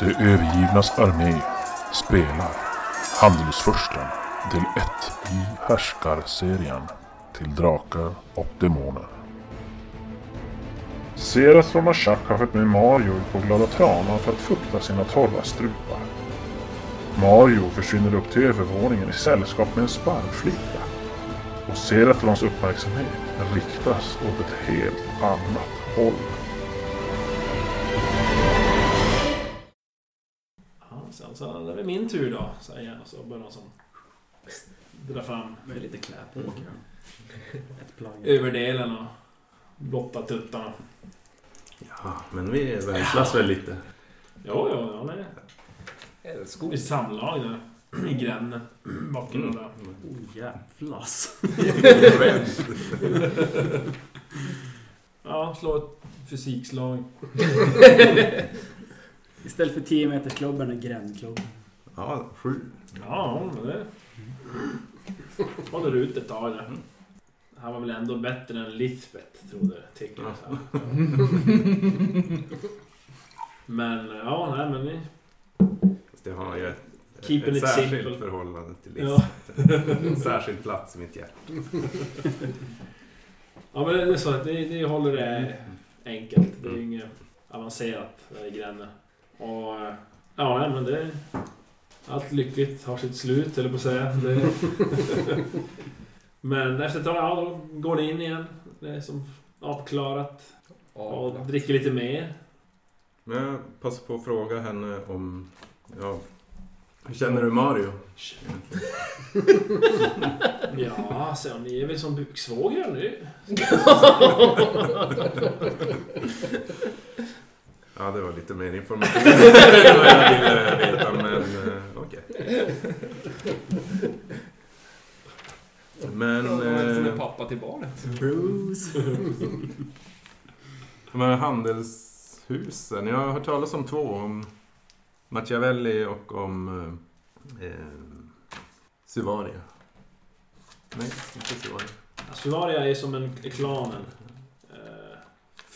De övergivnas armé spelar Handelsfursten del 1 i Härskarserien till Drakar och Demoner. Seras från Ashak har följt med Mario ut på Glada Tranan för att fukta sina torra strupar. Mario försvinner upp till övervåningen i sällskap med en sparvflicka. Och Seratrons uppmärksamhet riktas åt ett helt annat håll. Ja, så är det min tur då, säger jag. Och så börjar han som dra fram Med lite klä på Mm. överdelen och blotta tuttarna. Ja, men vi vänslas väl lite. Jo, jo, ja, nej. Älskog. I samlag där. I gränden. Bakom mm. där. Oh jävlas. Ja, slå ett fysikslag. Istället för 10 meters klubben är grändklubben. Ja, sju. Ja, men det... Håller ut ett tag där. Han var väl ändå bättre än Lisbeth, trodde tycker jag. så. Men, ja, nej men ni... Fast jag har ju ett, Keeping ett it särskilt simple. förhållande till Ja. Lisbeth. En särskild plats i mitt hjärta. Ja men det är så att ni, ni håller det enkelt. Det är ju inget avancerat där i gränden. Och eh, ja, nej, men det... Allt lyckligt har sitt slut, eller på att säga. Det, men efter ett tag, ja, då går ni in igen. Det är som avklarat. Och dricker lite mer. Men jag passar på att fråga henne om... Ja, hur känner du Mario? Ja, så ni är väl som buksvågrar nu? Ja, det var lite mer information än vad jag ville veta, men eh, okej. Men... Som en Eh, pappa till barnet. Bruce. de här handelshusen, jag har hört talas om två. Om Machiavelli och om eh, eh, Suvaria. Nej, inte Suvaria. Suvaria är som en klanen.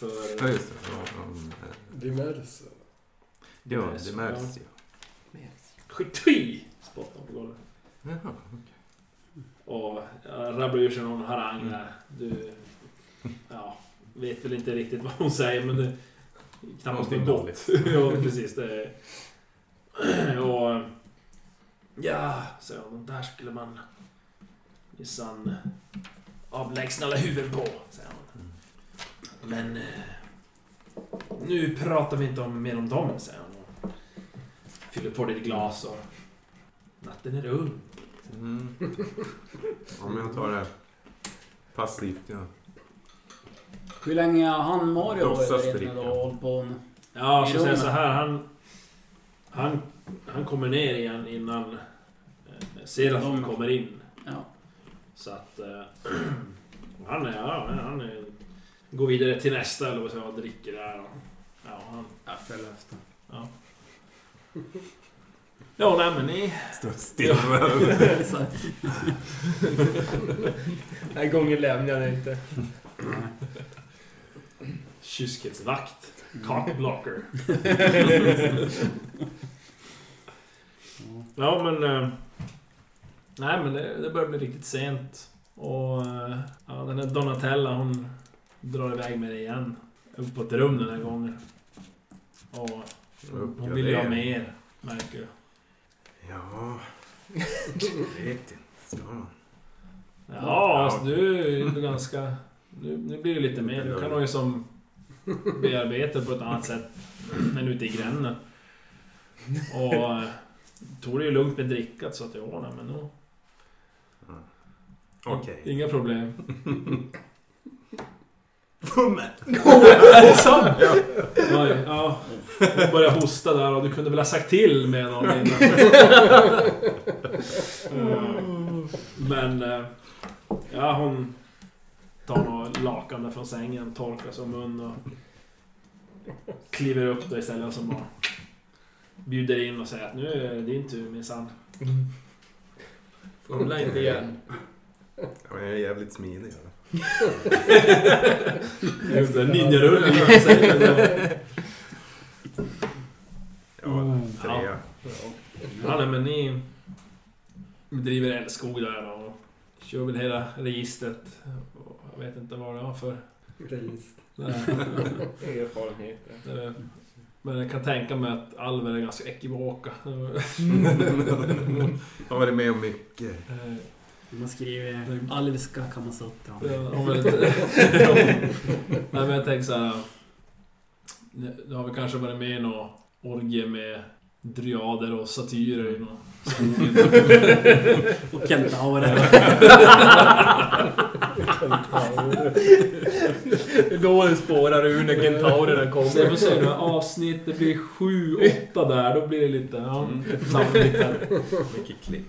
Eh, för... Ja, just det. Ja, om, eh, Dimers. ja, märks ju. Skitui! Spottar på golvet. Jaha, Och jag rabblar ur sig någon harang där. Du... Ja, vet väl inte riktigt vad hon säger men det... Knappast något gott. ja, precis. Det. Och... Ja, så de där skulle man... Minsann... Avlägsna alla huvuden på, säger hon. Men... eh, Nu pratar vi inte om, mer om dem, säger. Och Fyller på ditt glas och... Natten är ung. Mm. Om jag tar det passivt, ja. Hur länge har han Mario varit inne då och hållit på? Ja, så I säger så här. Han, han, han kommer ner igen innan eh, Serafin De- kommer in. Ja. Så att... Eh, han är... Ja, han är, går vidare till nästa eller vad säger jag, dricker där. Ja, han... Jag följer efter. Ja. Ja, nej men ni... Står still. Den här gången lämnar jag inte. Kyskhetsvakt. Cockblocker. Ja, men... Eh, nej, men det, det börjar bli riktigt sent. Och eh, ja, den här Donatella, hon drar iväg med det igen. Upp på ett rum den här gången. Och hon vill ju ha mer, märker du. Ja, jag vet inte. Ska man? Ja, alltså du är ju ganska... Nu, nu blir det lite mer. Du kan nog ju som bearbeta på ett annat sätt än ute i gränden. Och eh, tog det ju lugnt med drickat så att jag ordnar men nog. Okej. Inga problem. Är det sant? Oj, ja. Hon började hosta där och du kunde väl ha sagt till med någon innan. Men... eh, Ja, hon tar något lakan där från sängen, torkar sig om mun och kliver upp då istället så bara bjuder in och säger att nu är det din tur minsann. Fumla inte igen. Ja, men jag är jävligt smidig. eller? Ninjarullning. säger det. Ja, Ja, nej, men ni bedriver älskog där och kör väl hela registret. Och Jag vet inte vad det var för... Nej, Erfarenheter. Men jag kan tänka mig att alver är ganska ekivoka. Har varit med om mycket. Man skriver alviska kamasutra. Ja, Nej men jag tänker såhär... Du har väl kanske varit med i någon orgie med dryader och satyrer i någon. Och kentaurer. Då det spårar ur när kentaurerna Så jag kommer. får se nu, avsnitt, det blir sju, åtta där, då blir det lite... Ja, sannolikt här. Mycket klipp.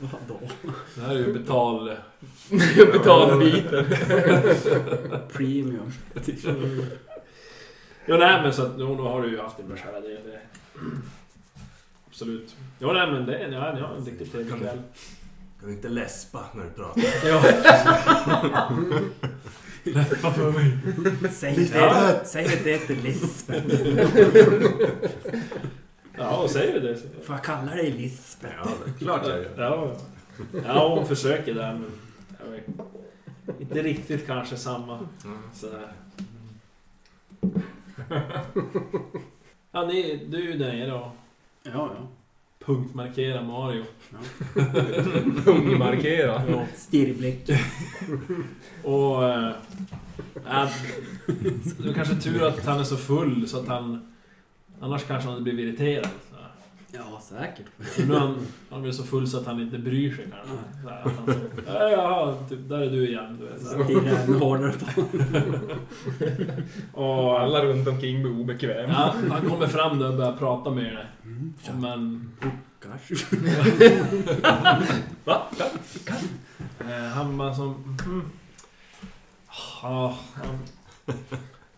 Vadå? Det här är ju betal... Betalbiten. Premium. Jo nej men så att, då har du ju haft din del. Det. Absolut. Jo nej men det, ja, ni har en riktigt trevlig kväll. Kan du inte läspa när du pratar? Ja. Läppa för mig. Säg det, säg det det till Lisbeth. Ja, och säger du det så... Får jag kalla dig Lisbeth? Ja, klart jag gör. Ja, ja hon försöker där men... Jag vet, inte riktigt kanske samma Mm. sådär. Ja, ni, du är ju där nere och Ja, ja. Punktmarkerar Mario. Pungmarkera. Ja. Stirrblick. Och... Äh, äh, det är kanske tur att han är så full så att han... Annars kanske han hade blivit irriterad. Ja, säkert. Nu är han, han är så full så att han inte bryr sig kanske. Så här, att han så, "Ja, typ, där är du igen. Du vet, så här. Ännu hårdare på Och Alla runt omkring blir obekväma. ja, han kommer fram där och börjar prata med dig. Mm, Men Kanske. Va? eh, han bara som... Mm, ja, han,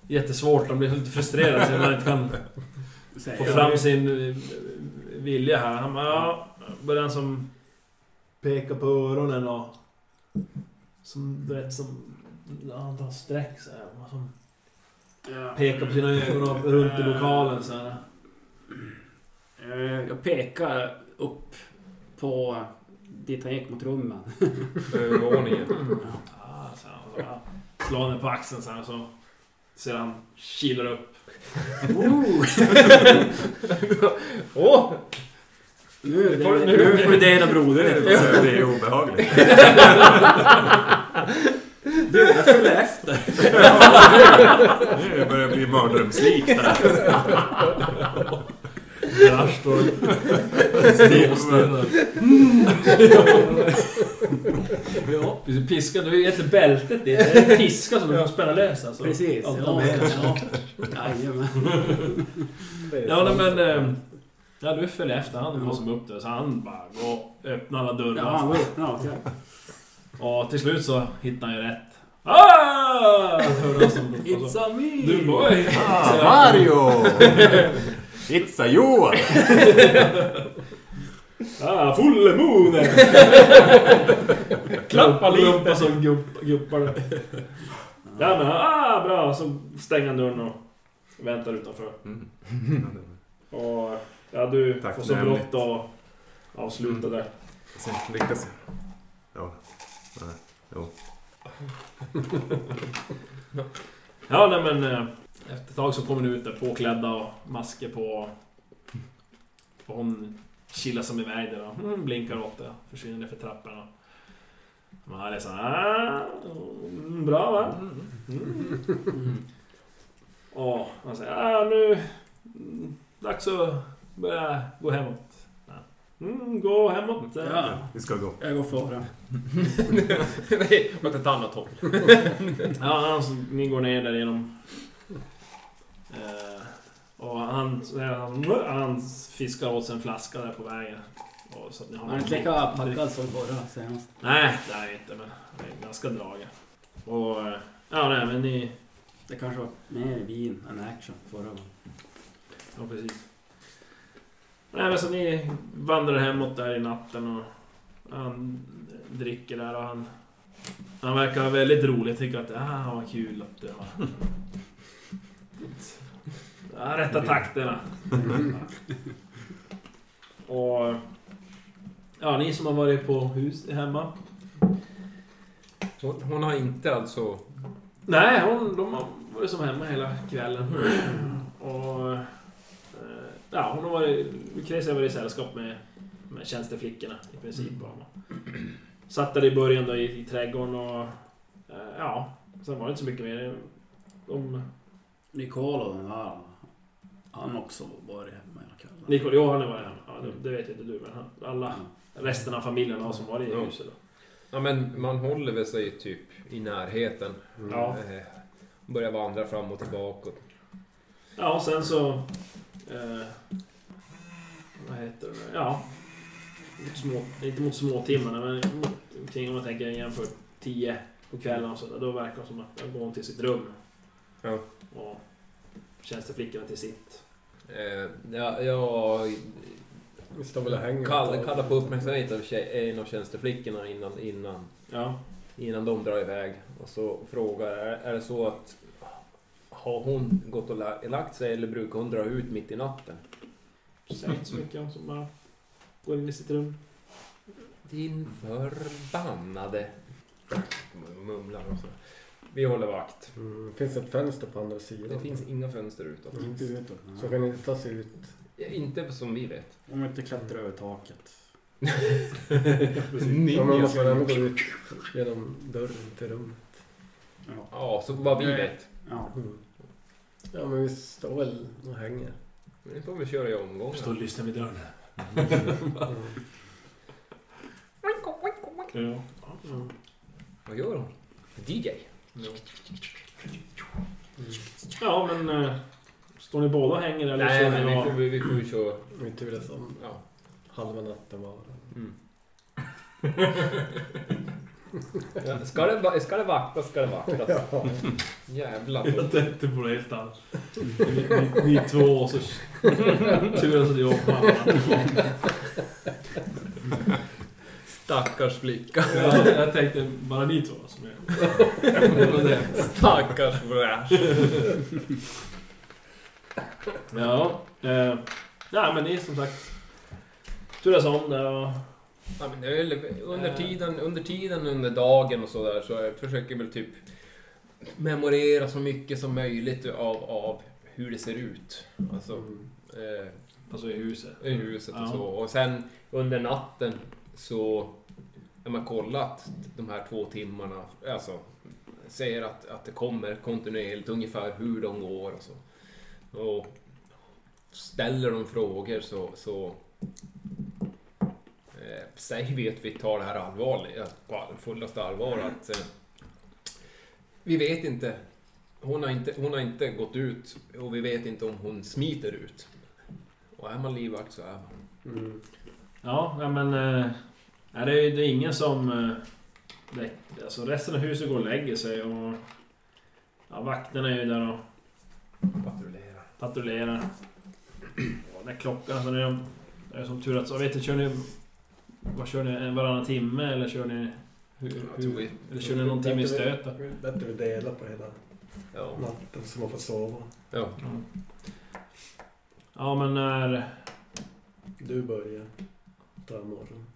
jättesvårt, han blir lite frustrerad så man inte kan få fram sin vilja här. Han bara, ja, börjar han som peka på öronen och... Som, du vet, som... Ja, han tar streck så här. och Som Ja. pekar på sina ögon och runt i lokalen så här. Eh, Jag pekar upp på dit han gick mot rummen. Övervåningen. Ja, så här. Slår han på axeln så här så ser han kilar upp. Åh! Nu, Nu får- nu, nu- nu får du dela broder. Så det är obehagligt. Du, jag följer efter. Nu börjar det bli mardrömslikt här. Krasch står stivstunnar. Ja, precis. Piska, har ju gett bältet dit. Det är en piska som du får spänna lös alltså. Precis. Ja, det. ja. Jajamän. Ja, nej, men... eh, Ja, du följer efter. Han var som upp där. Så han bara går och öppnar alla dörrar. Ja, han. Ja, okej. Och till slut så hittar han ju rätt. Ah! Hörde han som... It's a me! Du boy! Ah, Mario! It's a Johan! Ah, full moon! Klappa lite. Som gupp, guppar. Ja men ah, bra. Så stänger han dörren och väntar utanför. Mm. Och ja, du Tack, får så brått att avsluta där. Sen rikta sig. Ja. Nej. Jo. Ja nej men eh, efter ett tag så kommer ni ut där påklädda och masker på. Och hon chillar som iväg där och mm, blinkar åt det. Försvinner ner för trapporna. Man är så här, ah, mm, bra va? Mm. Och han säger ah, nu... mm, Dags att börja gå hemåt. Mm, gå hemåt. Ja, Vi ska gå. jag går före. Nej, åt ett annat håll. Ja, han, ni går ner där genom... Eh, och han, han, fiskar åt sig en flaska där på vägen. Och så att ni har Han är inte lika packad som förra senast. Nej, det är inte men han är ganska dragen. Och... eh, Ja, nej men ni... Det kanske var mer vin än action förra gången. Ja, precis. Nej men så ni vandrar hemåt där i natten och han dricker där och han... Han verkar ha väldigt rolig, tycker att ah, vad kul att det var... Ja, rätta takterna. Och... Ja, ni som har varit på hus hemma. Hon, hon har inte alltså... Nej, hon, de har varit som hemma hela kvällen. Och... eh, Ja, hon har varit... Lucrezia har varit i sällskap med, med tjänsteflickorna i princip. Och Satt där i början då i, i trädgården och... eh, Ja, sen var det inte så mycket mer. De... Nicola den där. Han har också varit hemma hela kvällen. Nicol, jo han har varit hemma. Ja, det, det vet inte du, men han, alla... Resten av familjen har som varit i Ja. huset då. Ja men man håller väl sig typ i närheten. Ja. Eh, Börjar vandra fram och tillbaka. Ja, och sen så... Eh, vad heter det? Ja. Mot små, inte mot småtimmarna, men mot, kring om man tänker jämför 10 på kvällen och sådär. Då verkar det som att då går till sitt rum. Ja. Och tjänsteflickorna till sitt. Eh, ja, jag kallar, kallar på uppmärksamhet av tjej, en av tjänsteflickorna innan, innan, Ja. innan de drar iväg. Och så frågar är, är det så att har hon gått och la- lagt sig eller brukar hon dra ut mitt i natten? Säger inte så mycket. Hon som bara går in i sitt rum. Din förbannade... Mumlar och så. Vi håller vakt. Mm, finns ett fönster på andra sidan? Det finns inga fönster utåt. Mm. Inte utåt. Så kan ni ta sig ut. Inte som vi vet. Om vi inte klättrar över taket. Ja, man måste ändå gå ut genom dörren till rummet. Ja. Ja, så vad vi Nej. vet. ja. Mm. Ja, men vi står väl och hänger. Men det får vi köra i omgångar. Står och lyssnar vid dörren. Mm. Ja. Mm. Vad gör hon? DJ? Ja, men... Eh, står ni båda och hänger eller Nej, kör men ni vi något- får, vi, vi får ju köra. Vi turas om Ja. halva natten var. Mm. ja, ska, det, va- ska det vaktas ska det vaktas. Ja. Jävlar. Jag tänkte på det helt annat. Ni, ni, ni två och så turas ni om varandra. Stackars flicka. Ja, jag tänkte bara ni två som är... Stackars bräsch. Ja, eh, ja, men ni som sagt turas om där och... Ja, men det är väl under, tiden, under tiden under dagen och sådär så jag försöker väl typ memorera så mycket som möjligt av, av hur det ser ut. Alltså eh, Alltså i huset. i huset och Ja. så. Och sen under natten så när man kollat de här två timmarna. Alltså säger att, att det kommer kontinuerligt ungefär hur de går och så. Och ställer de frågor så, så eh, säger vi att vi tar det här allvarligt, på fullaste allvar. Att, eh, vi vet inte. Hon har inte, hon har inte gått ut och vi vet inte om hon smiter ut. Och är man livvakt så är man. Mm. Ja men... Eh, nej, det, är, det är ingen som... Eh, det, alltså resten av huset går och lägger sig och... Ja, vakterna är ju där och Patrullera. patrullerar. Och när klockan... Alltså när de... Det är som tur att... Så, jag vet inte, kör ni... Vad kör ni? En varannan timme eller kör ni... Hur, hur, vi- eller kör ni någon timme i stöt då? Bättre vi delar på hela Ja. natten så man får sova. ja. Ja men när... Du börjar ta morgon.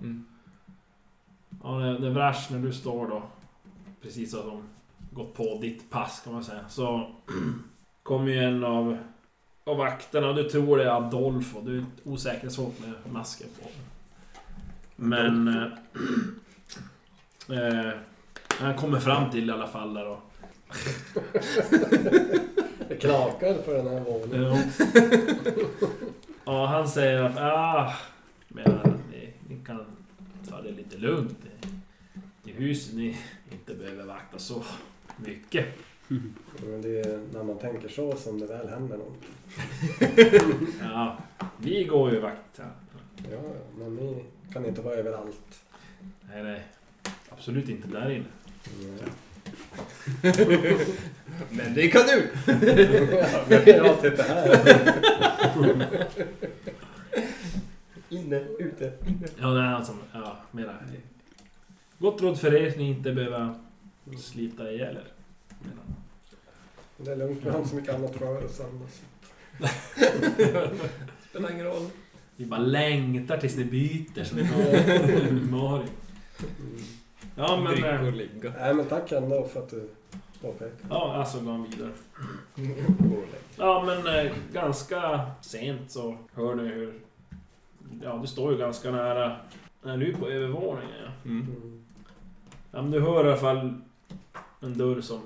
Mm. Ja, det, det är värst när du står då. Precis att de gått på ditt pass kan man säga. Så kommer ju en av, av vakterna du tror det är Adolfo. Du är osäker svårt med masken på. Men... Eh, eh, han kommer fram till i alla fall där och... Det knakar för den här våningen. Ja, han säger att... Ah, men att ni, ni kan ta det lite lugnt. I huset ni inte behöver vakta så mycket. Men det är när man tänker så som det väl händer något. Ja, vi går ju vakt här. Ja, men ni kan inte vara överallt. Nej, nej. Absolut inte där inne. Nej. Men det kan du! ja, men jag har sett det här. Inne, ute, inne. Ja, nej, alltså, ja, mera... Gott råd för er, ni inte behöver slita ihjäl er. Det är lugnt, vi har inte så mycket annat för oss annars. Spelar ingen roll. Vi bara längtar tills det byter som Mario. Ja men... Dricka eh, och ligga. Nej men tack ändå för att du påpekade. Ja, alltså går han vidare. Ja men eh, ganska sent så hör ni hur... Ja du står ju ganska nära... Är du på övervåningen ja. Mm. Ja men du hör i alla fall en dörr som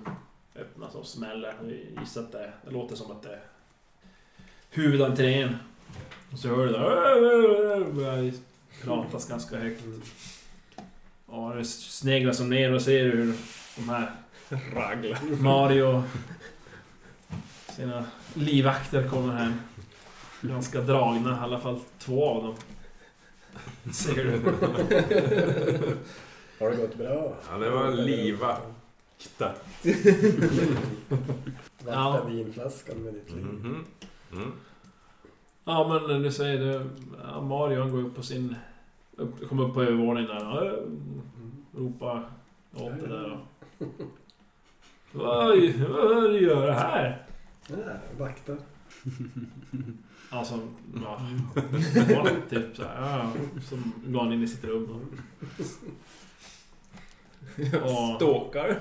öppnas och smäller. Jag gissar att det, det låter som att det är huvudentrén. Och så hör du där... börjar pratas ganska högt. Och det sneglar som ner och ser hur de här Ragla. Mario sina livvakter kommer hem. Ganska dragna, i alla fall två av dem. Ser du? Har det gått bra? Ja, det var livvakt. Ja. Vakta vinflaskan med ditt liv. Mhm. Mm. Ja men du säger det. Ja, Mario han går upp på sin... Upp, kommer upp på övervåningen där och äh, ropar åt det där och... Vad vad det du gör här? Ja, vakta. Alltså, ja, ja, typ så här, ja, Som går han in i sitt rum och... och Ståkar.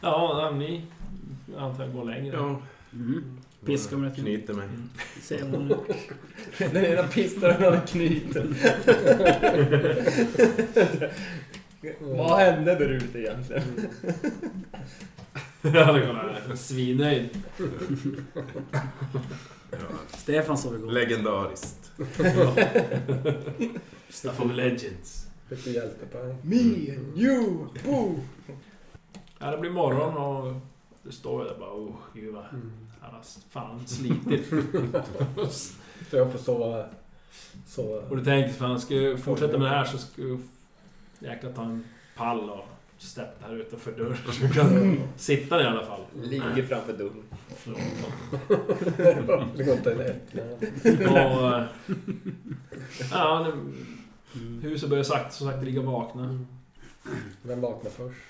ja, ni antar jag går längre. Ja. Mm. Piskar med. Knyter mig. Ser hon Den ena pistoln hade knuten. Vad hände där ute egentligen? Jag svinnöjd. Stefan sov igår. Legendariskt. Stuff of legends. Me and you, boo! Ja, det blir morgon och du står där bara oh, gud vad Mm. han har fan slitit. Så jag får sova... sova. och du tänker för han ska ju fortsätta med det här så ska du jäkla ta en pall och sätta här utanför dörren så du kan sitta där i alla fall. Ligger framför dörren. det går inte en. Och... Ja, huset börjar sakta så sakta ligga vakna. Vem vaknar först?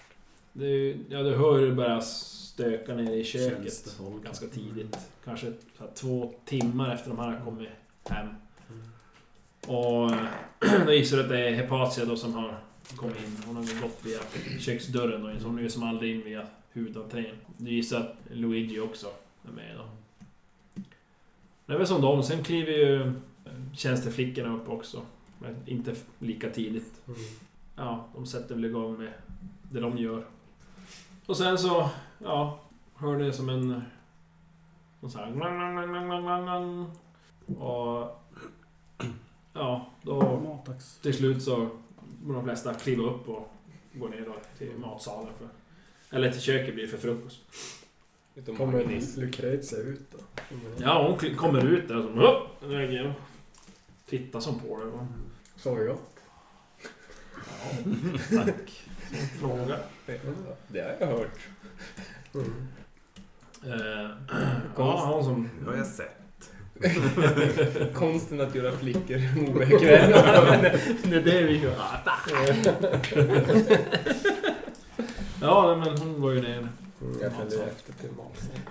Det ja, du hör hur det börjar stöka nere i köket. Ganska tidigt. Kanske två timmar efter de här har kommit hem. Och eh, då gissar du att det är Hepatia då som har kommit in. Hon har gått via köksdörren så hon är ju som aldrig in via huvudentrén. Du gissar att Luigi också är med då. Det är väl som dem. Sen kliver ju eh, tjänsteflickorna upp också. Men inte lika tidigt. Mm. Ja, de sätter väl igång med det de gör. Och sen så, ja, hör det som en... Någon så här... Och... Ja, då till slut så de flesta kliva upp och går ner då till matsalen för... Eller till köket blir det för frukost. Utom Kommer. Lucrezia ut då? Ja, hon kommer ut där och så... Reagerar Tittar som på det. och- Sover gott? Ja, tack. Fråga. Det har jag hört. Mm. Eh, ja, hon som... Det har jag sett. Konsten att göra flickor obekväma. Det är det vi gör. Ja, men hon går ju ner. Mm, jag följer efter till matsalen.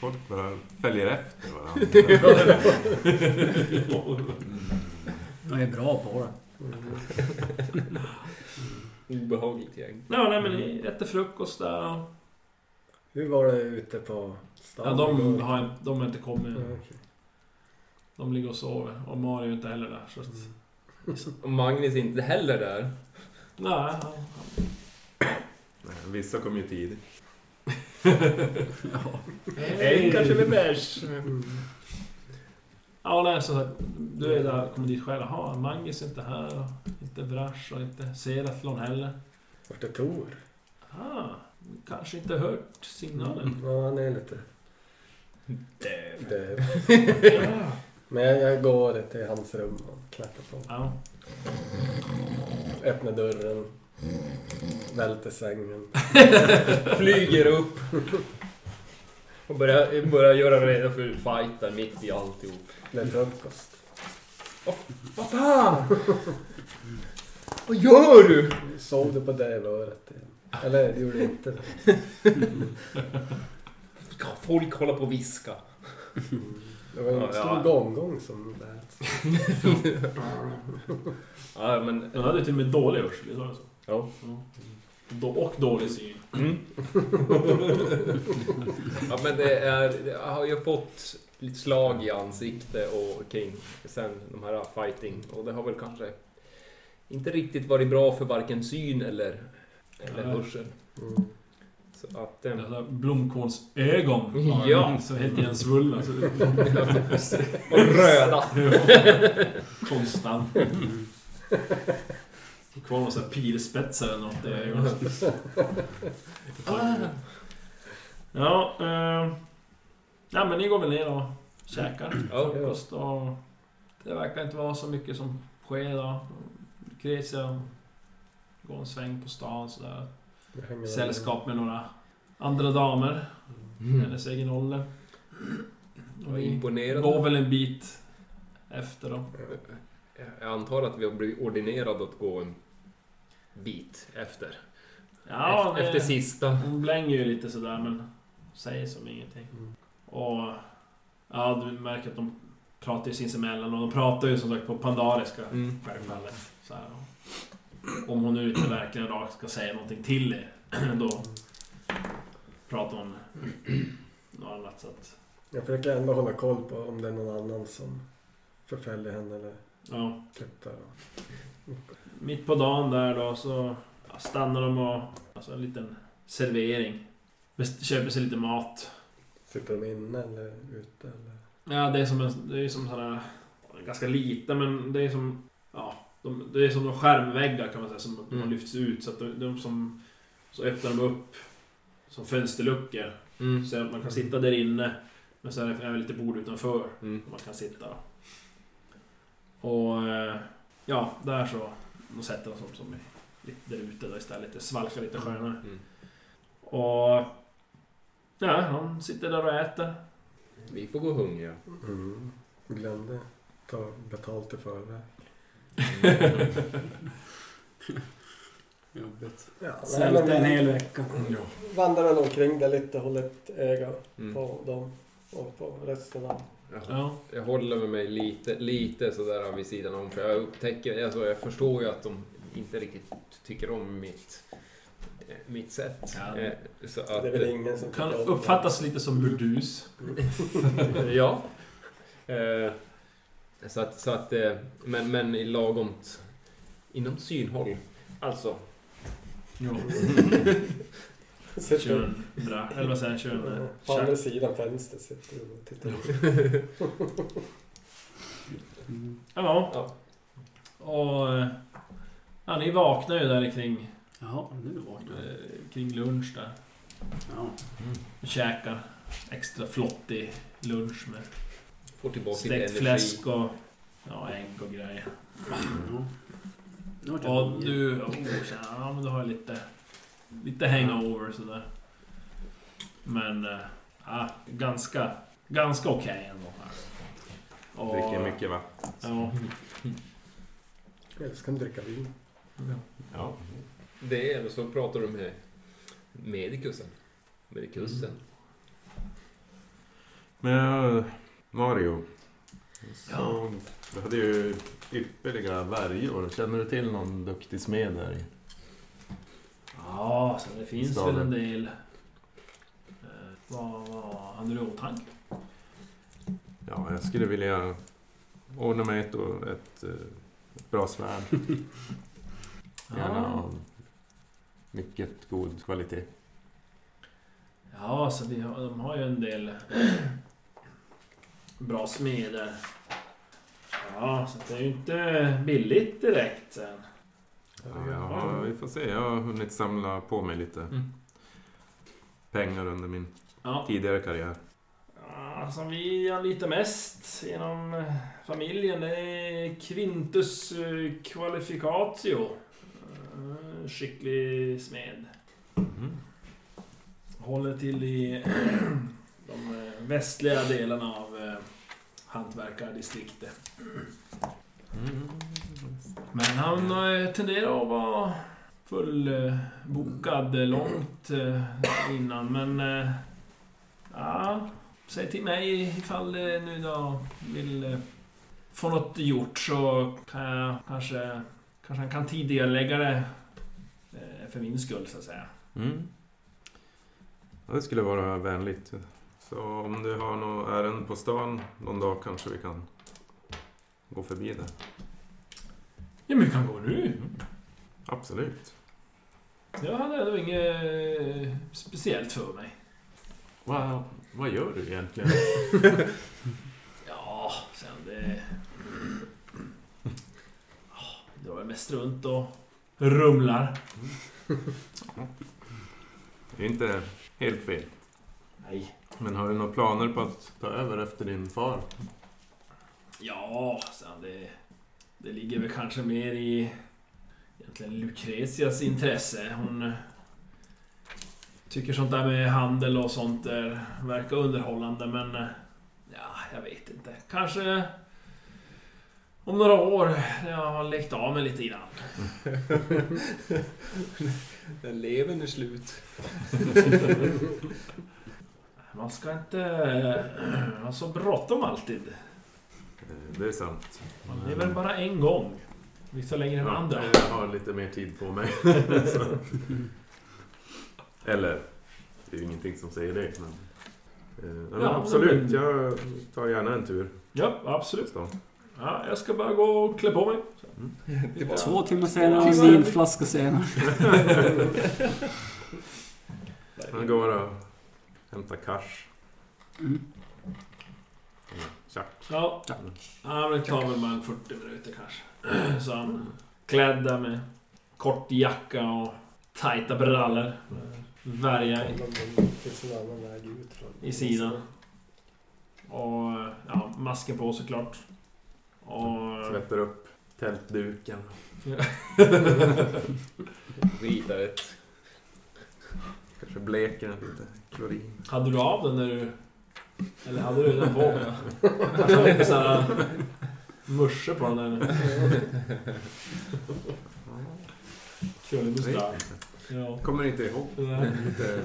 Folk bara följer efter varandra. Jag är bra på det. Mm. Obehagligt gäng. Ja, nej men ni äter frukost där och... Hur var det ute på stan? Ja, de har, inte- de har inte kommit Mm, än. okej. De ligger och sover. Och Mario är inte heller där. Så att, Och Magnus är inte heller där. nej, Vissa kom ju tidigt. En kanske med bärs. Mm. Ja, nej, så att du är där, kommer dit själv. Jaha, Magnus är inte här. Och inte Brash och inte Seratlon heller. Vart är Tor? Ah, kanske inte hört signalen. Ja, han är lite Döv. döv. Men jag, jag går till hans rum och knackar på. Ja. Öppnar dörren. Välter sängen. Flyger upp. Och börjar, börjar göra redo för fighten mitt i alltihop. Det är frukost. Vad fan! Vad gör du? Sov du på dövörat igen? Eller det gjorde inte det. Ska folk hålla på och viska? Det var en Ja, stor ja. gongong som lät. Ja, men... Den hade till och med dålig hörsel, sa jag så? Ja. Då- Och dålig syn. Mm. ja, men det är... Jag har ju fått lite slag i ansikte och kring sen de här fighting. Och det har väl kanske inte riktigt varit bra för varken syn eller, eller Nej. hörsel. Mm. Så att... Eh, Dessa blomkålsögon. har Ja. Så helt igensvullna. Så och röda! Konstant. Kvar någon sån här pilspetsar eller något i ögonen. Ja, eh, ja, men ni går väl ner och käkar Ja. frukost och det verkar inte vara så mycket som sker idag. Lucrezia går en sväng på stan sådär. Sällskap med några andra damer. Mm. Hennes egen ålder. Och vi imponerande. går väl en bit efter då. Jag antar att vi har blivit ordinerade att gå en bit efter. Ja, efter, det- efter sista. Hon blänger ju lite sådär men säger som ingenting. Mm. Och ja, du märker att de pratar ju sinsemellan och de pratar ju som sagt på pandariska. Mm. Självfallet. Så här. Om hon nu inte verkligen rakt ska säga någonting till er, då pratar hon något annat. Så att, Jag försöker ändå hålla koll på om det är någon annan som förföljer henne eller ja. flyttar. Mitt på dagen där då så stannar de och... Alltså en liten servering. Köper sig lite mat. Sitter de inne eller ute? Eller? Ja, det är som en... Det är som här... Ganska liten men det är som... Ja, de, det är som de skärmväggar kan man säga som Mm. lyfts ut. Så att de, de som... Så öppnar de upp som fönsterluckor. Mm. Så att man kan sitta där inne. Men så är det även lite bord utanför. Mm. Man kan sitta. Och... eh, Ja, där så... De sätter de som, som är lite där ute då istället. Det svalkar lite skönare. Mm. Och... Ja, de sitter där och äter. Vi får gå hungriga. Mm. Glömde ta betalt i förväg. Jobbigt. Ja, Svälta en hel vecka. vandrar väl omkring där lite, håller ett öga Mm. på dem och på resten av... Ja. Ja. Jag håller med mig lite, lite sådär vid sidan om. För jag upptäcker, alltså jag förstår ju att de inte riktigt tycker om mitt, eh, mitt sätt. Ja. Eh, Så att, Det är väl ingen som Kan uppfattas lite som burdus. ja. Så att, så att eh, men, men i lagomt inom synhåll. Alltså, Jo. Kör en bra... Eller vad säger jag? Kör en... eh, på andra sidan fönstret sitter du och tittar. Mm. Ja. Ja. Och... eh, Ja, ni vaknar ju där kring, Jaha, nu det. eh, kring lunch där. Ja. Och käkar extra flottig lunch med får tillbaka lite stekt energi. fläsk och... Ja, ägg och grejer. Nu jag Och du... Oh, tjena, ja, men du har lite... Lite hangover sådär. Men... Ja, ganska... Ganska okej ändå. Här. Och- Dricker mycket vatten. Ja. Eller så kan du dricka vin. Ja. Det är, eller så pratar du med medikusen. Medikusen. Men Mario. Så. Du hade ju ypperliga värjor. Känner du till någon duktig smed där i? Ja, så det finns Staden. väl en del... Eh, vad, vad hade du i åtanke? Ja, jag skulle vilja ordna mig ett, ett, eh, ett bra svärd. Gärna Ja, av mycket god kvalitet. ja så vi har, de har ju en del bra smeder. Ja, så det är ju inte billigt direkt sen. Ja, vi får se. Jag har hunnit samla på mig lite Mm. pengar under min Ja, tidigare karriär. Ja, som vi anlitar mest inom eh, familjen det är Quintus eh, Qualificatio. Eh, Skicklig smed. Mhm. Håller till i de eh, västliga delarna av eh, hantverkardistriktet. Men han eh, tenderar att vara fullbokad eh, långt eh, innan, men... eh, Ja, säg till mig ifall du nu då vill eh, få något gjort så kan jag kanske... Kanske han kan tidigarelägga det eh, för min skull, så att säga. Mm. Ja, det skulle vara vänligt. Så om du har något ärende på stan någon dag kanske vi kan gå förbi där. Ja, men vi kan gå nu. Absolut. Jag hade ändå inget eh, speciellt för mig. Vad, vad gör du egentligen? Ja, sen det... Ja, drar väl mest runt och rumlar. Det är inte helt fel. Nej. Men har du några planer på att ta över efter din far? Ja, sen det... Det ligger väl kanske mer i... Egentligen Lucretias intresse. Hon... Tycker sånt där med handel och sånt är, verkar underhållande men... Ja, jag vet inte. Kanske... Om några år när jag har lekt av mig lite grann. När levern är slut. Man ska inte ha så bråttom alltid. Eh, Det är sant. Man lever bara en gång. Vissa längre än Ja, andra. Jag har lite mer tid på mig. Eller, det är ju ingenting som säger det. Men, eh, men Ja, absolut, men- jag tar gärna en tur. Ja, absolut. Så. Ja, jag ska bara gå och klä på mig. Två timmar senare och en vinflaska senare. Han går och hämtar cash. Mm. Eller Tjack. Ja, ja men det tar väl bara en 40 minuter kanske. Så han klädd där med kort jacka och tajta brallor. Värja i, i sidan. Och ja, masken på såklart. Och... Tvättar upp tältduken. Ritar ett... Kanske bleker den lite. Klorin. Hade du av den när du... Eller hade du den på? Kanske lite såhär... Musche på den där. Krullig mustasch. Ja. Kommer inte ihåg. Nej. Lite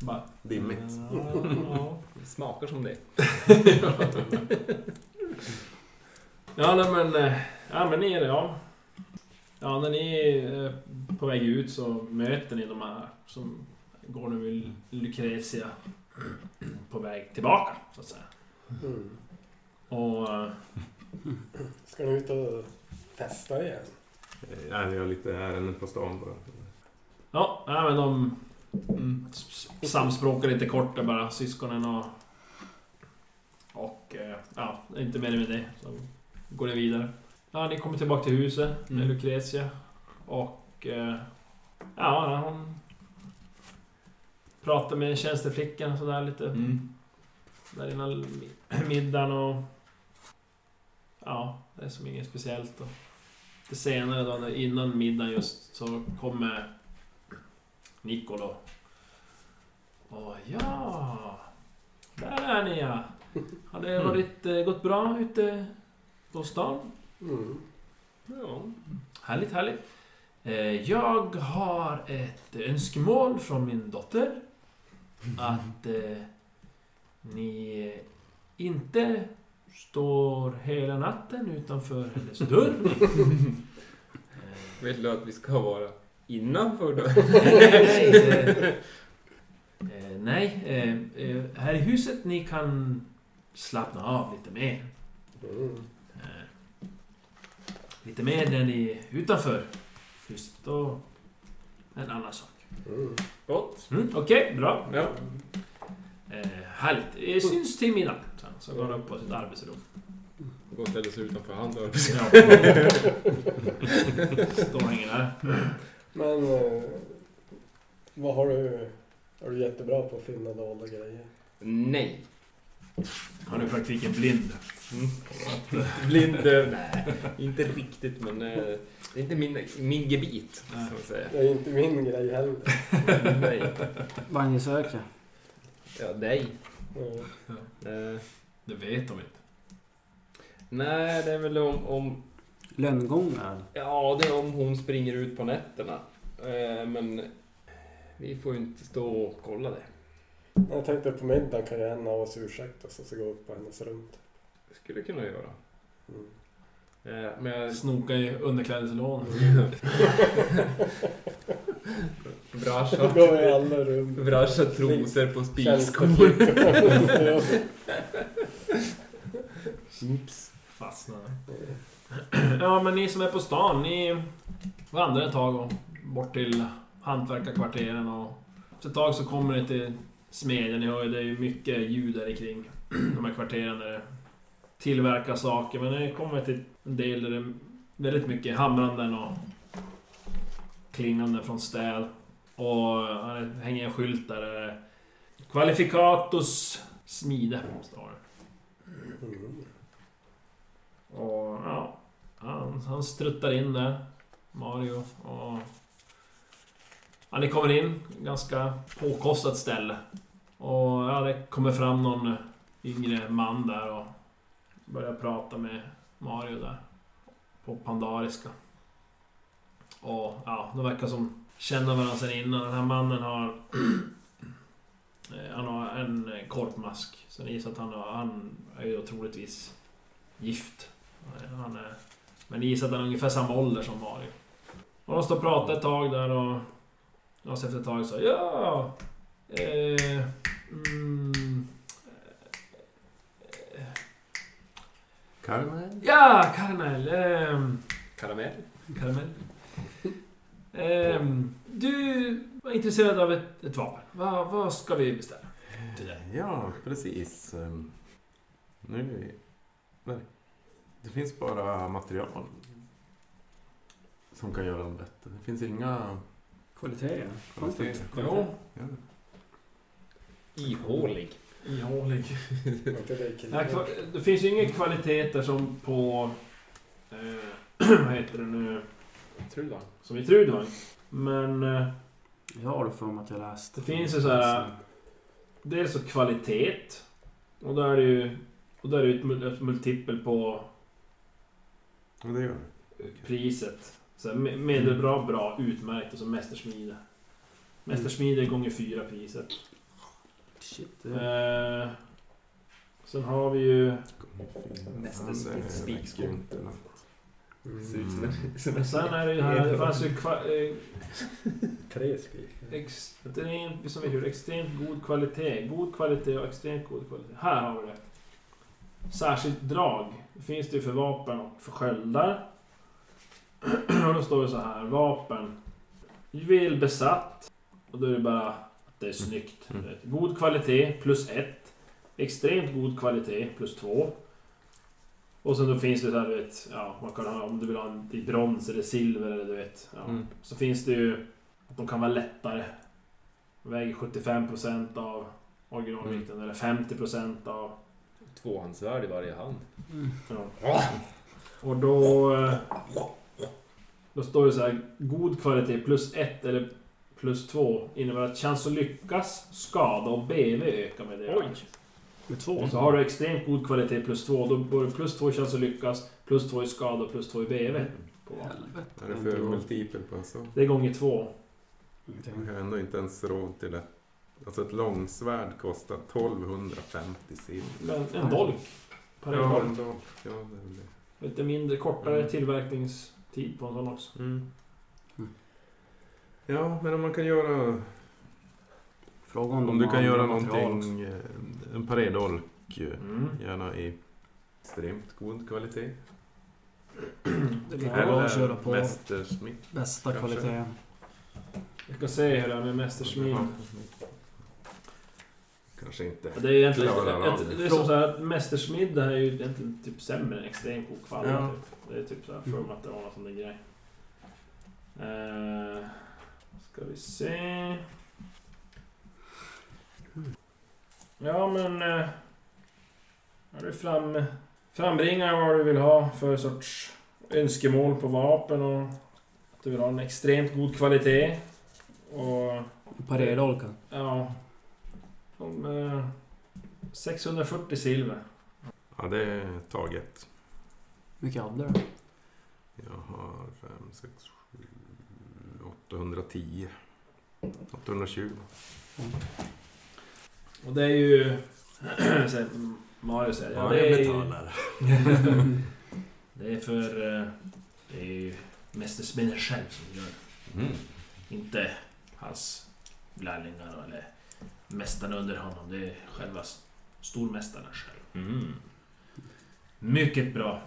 Bara... dimmigt. Ja, ja. Det smakar som det. Ja, nej, men... eh, Ja, men ni är det, ja. Ja, när ni är eh, på väg ut så möter ni de här som går nu med Lucrezia på väg tillbaka, så att säga. Mm. Och... eh, Ska ni ut och festa igen? Eh, Ja, vi har lite ärenden på stan bara. Ja, nej, men de mm, samspråkar lite kort där bara, syskonen och... Och... eh, Ja, inte mer med det. Så går det vidare. Ja, ni kommer tillbaka till huset med Mm. Lucrezia. Och... Ja, hon... Pratar med tjänsteflickan och sådär lite. Mm. Där innan mi- middagen och... Ja, det är som inget speciellt. Och lite senare då, innan middagen just, så kommer Nico då. Och ja... Där är ni ja! Har det varit, eh, gått bra ute på stan? Mm. Ja. Härligt, härligt. Eh, Jag har ett önskemål från min dotter. Att eh, ni inte står hela natten utanför hennes dörr. Eh, Vill du att vi ska vara innanför då? nej, eh, eh, nej eh, eh, här i huset ni kan slappna av lite mer. Mm. Eh, lite mer när ni är utanför huset. Då en annan sak. Mm. Gott. Mm, Okej, bra. Ja. Eh, härligt. Eh, syns till. Sen så går han upp på sitt arbetsrum. Gå och ställa sig utanför han då. Ja. Står hänger där. Men eh, vad har du... Är du jättebra på att finna dolda grejer? Nej. Han är i praktiken blind. Blind? eh, Nej, inte riktigt men... eh, Det är inte min, min gebit, Nej. så att säga. Det är inte min grej heller. Nej. Vad ni söker. Ja, dig. Mm. Eh, Det vet de inte. Nej, det är väl om, om... Lönngångar. Ja, det är om hon springer ut på nätterna. Eh, men vi får ju inte stå och kolla det. Jag tänkte på middagen kan ju en av oss ursäkta oss och så gå upp på hennes rum. Det skulle kunna göra. Mm. Eh, men jag... Snoka i underklädeslådan. Brascha. Trosor på. Tjänsteplikt. Oops. Fastnade. Ja, men ni som är på stan, ni vandrar ett tag och bort till hantverkarkvarteren och efter ett tag så kommer ni till smedjan. Ni hör ju, det är ju mycket ljud där kring de här kvarteren där tillverka saker. Men det kommer till en del där det är väldigt mycket hamranden och klingande från städ. Och han hänger en skylt där det är Qualificatus smide, står det. Och ja, han, han struttar in där, Mario. Och... Ja, ni kommer in, ganska påkostat ställe. Och ja, det kommer fram någon yngre man där och Började prata med Mario där. På pandariska. Och ja, de verkar som känna varandra sedan innan. Den här mannen har... Eh, han har en eh, korpmask. Så ni gissar att han, har, han är ju troligtvis gift. Eh, han är, men ni gissar att han är ungefär samma ålder som Mario. Och de står och pratar ett tag där och... Och så efter ett tag så ja... Eh, mm, Karamell? ja, karamell. Eh, Karamell. karamell. Eh, du var intresserad av ett, ett vapen. Va, vad ska vi beställa? Till dig? Ja, precis. Ehm, Nu... Nej. Det finns bara material som kan göra dem bättre. Det finns inga Kvalitet. kvaliteter. Ja. Ihålig. ihålig. Inte det kul? Nej, kva- det finns ju inga kvaliteter som på... Eh, vad heter det nu? Trudvang. Som i Trudvang. Men... Eh, Jag har för mig att jag läste. Det finns ju så här- dels så kvalitet. Och då är det ju... Och då är det ju ett, mul- ett multipel på Och det gör det. priset. Så här, me- medelbra, bra, utmärkt och så mästersmide. Mästersmide gånger fyra priset. Shit. Eh, sen har vi ju... Nästa är något. Mm. Men sen är det ju här... Det fanns ju kva, eh, Tre spik. extremt... Som vi hör, extremt god kvalitet. God kvalitet och extremt god kvalitet. Här har vi det. Särskilt drag. Finns det ju för vapen och för sköldar. Och då står det så här. Vapen. Juvel besatt. Och då är det bara det är snyggt. Mm. God kvalitet plus ett. Extremt god kvalitet plus två. Och sen då finns det så här, du vet, ja, man kan ha, om du vill ha en i brons eller silver eller du vet. Ja. Mm. Så finns det ju att de kan vara lättare. Väger 75% av originalvikten eller 50% av... Tvåhandsvärd i varje hand. Mm. Ja. Och då... eh, Då står det så här, god kvalitet plus ett eller plus två innebär att chans att lyckas, skada och BV ökar med det. Oj. Med två? Så har du extremt god kvalitet plus två, då får du plus två i chans att lyckas, plus två i skada och plus två i BV. På. Helvete. Är det för multipel på en sån? det är gånger två. Ingenting. Man har ändå inte ens råd till ett... Alltså ett långsvärd kostar 1250 silver. Men en dolk. Per Ja, dolk. ändå. Ja, det är väl det. Lite mindre, kortare Mm. tillverkningstid på en sån också. Mm. Ja, men om man kan göra... Fråga om, Om du kan göra material någonting... eh, En paredolk. eh, Mm. Gärna i extremt god kvalitet. Det är lika bra att köra på Mästersmitt. bästa kanske. kvaliteten. Vi ska se hur det är med Mästersmid. Ja. Kanske inte. Det är egentligen... Av ett- det. Är som så här att Mästersmid det här är ju egentligen typ sämre än extremt god kvalitet. Ja. Typ. Det är typ så här för mig att det var någon sån där grej. Uh, ska vi se... Ja men... Har du fram, frambringar vad du vill ha för sorts önskemål på vapen och att du vill ha en extremt god kvalitet. Och... Paredolken. Ja. Om, eh, 640 silver. Ja, det är taget. mycket hade du? Jag har fem, sex, sju, 810. 820. Och det är ju... Mario säger, ja, Ja, det jag är ju... betalar. Det är för... eh, Det är ju Mäster Spinner själv som gör det. Mm. Inte hans lärlingar eller mästarna under honom. Det är själva stormästaren själv. Mm. Mycket bra.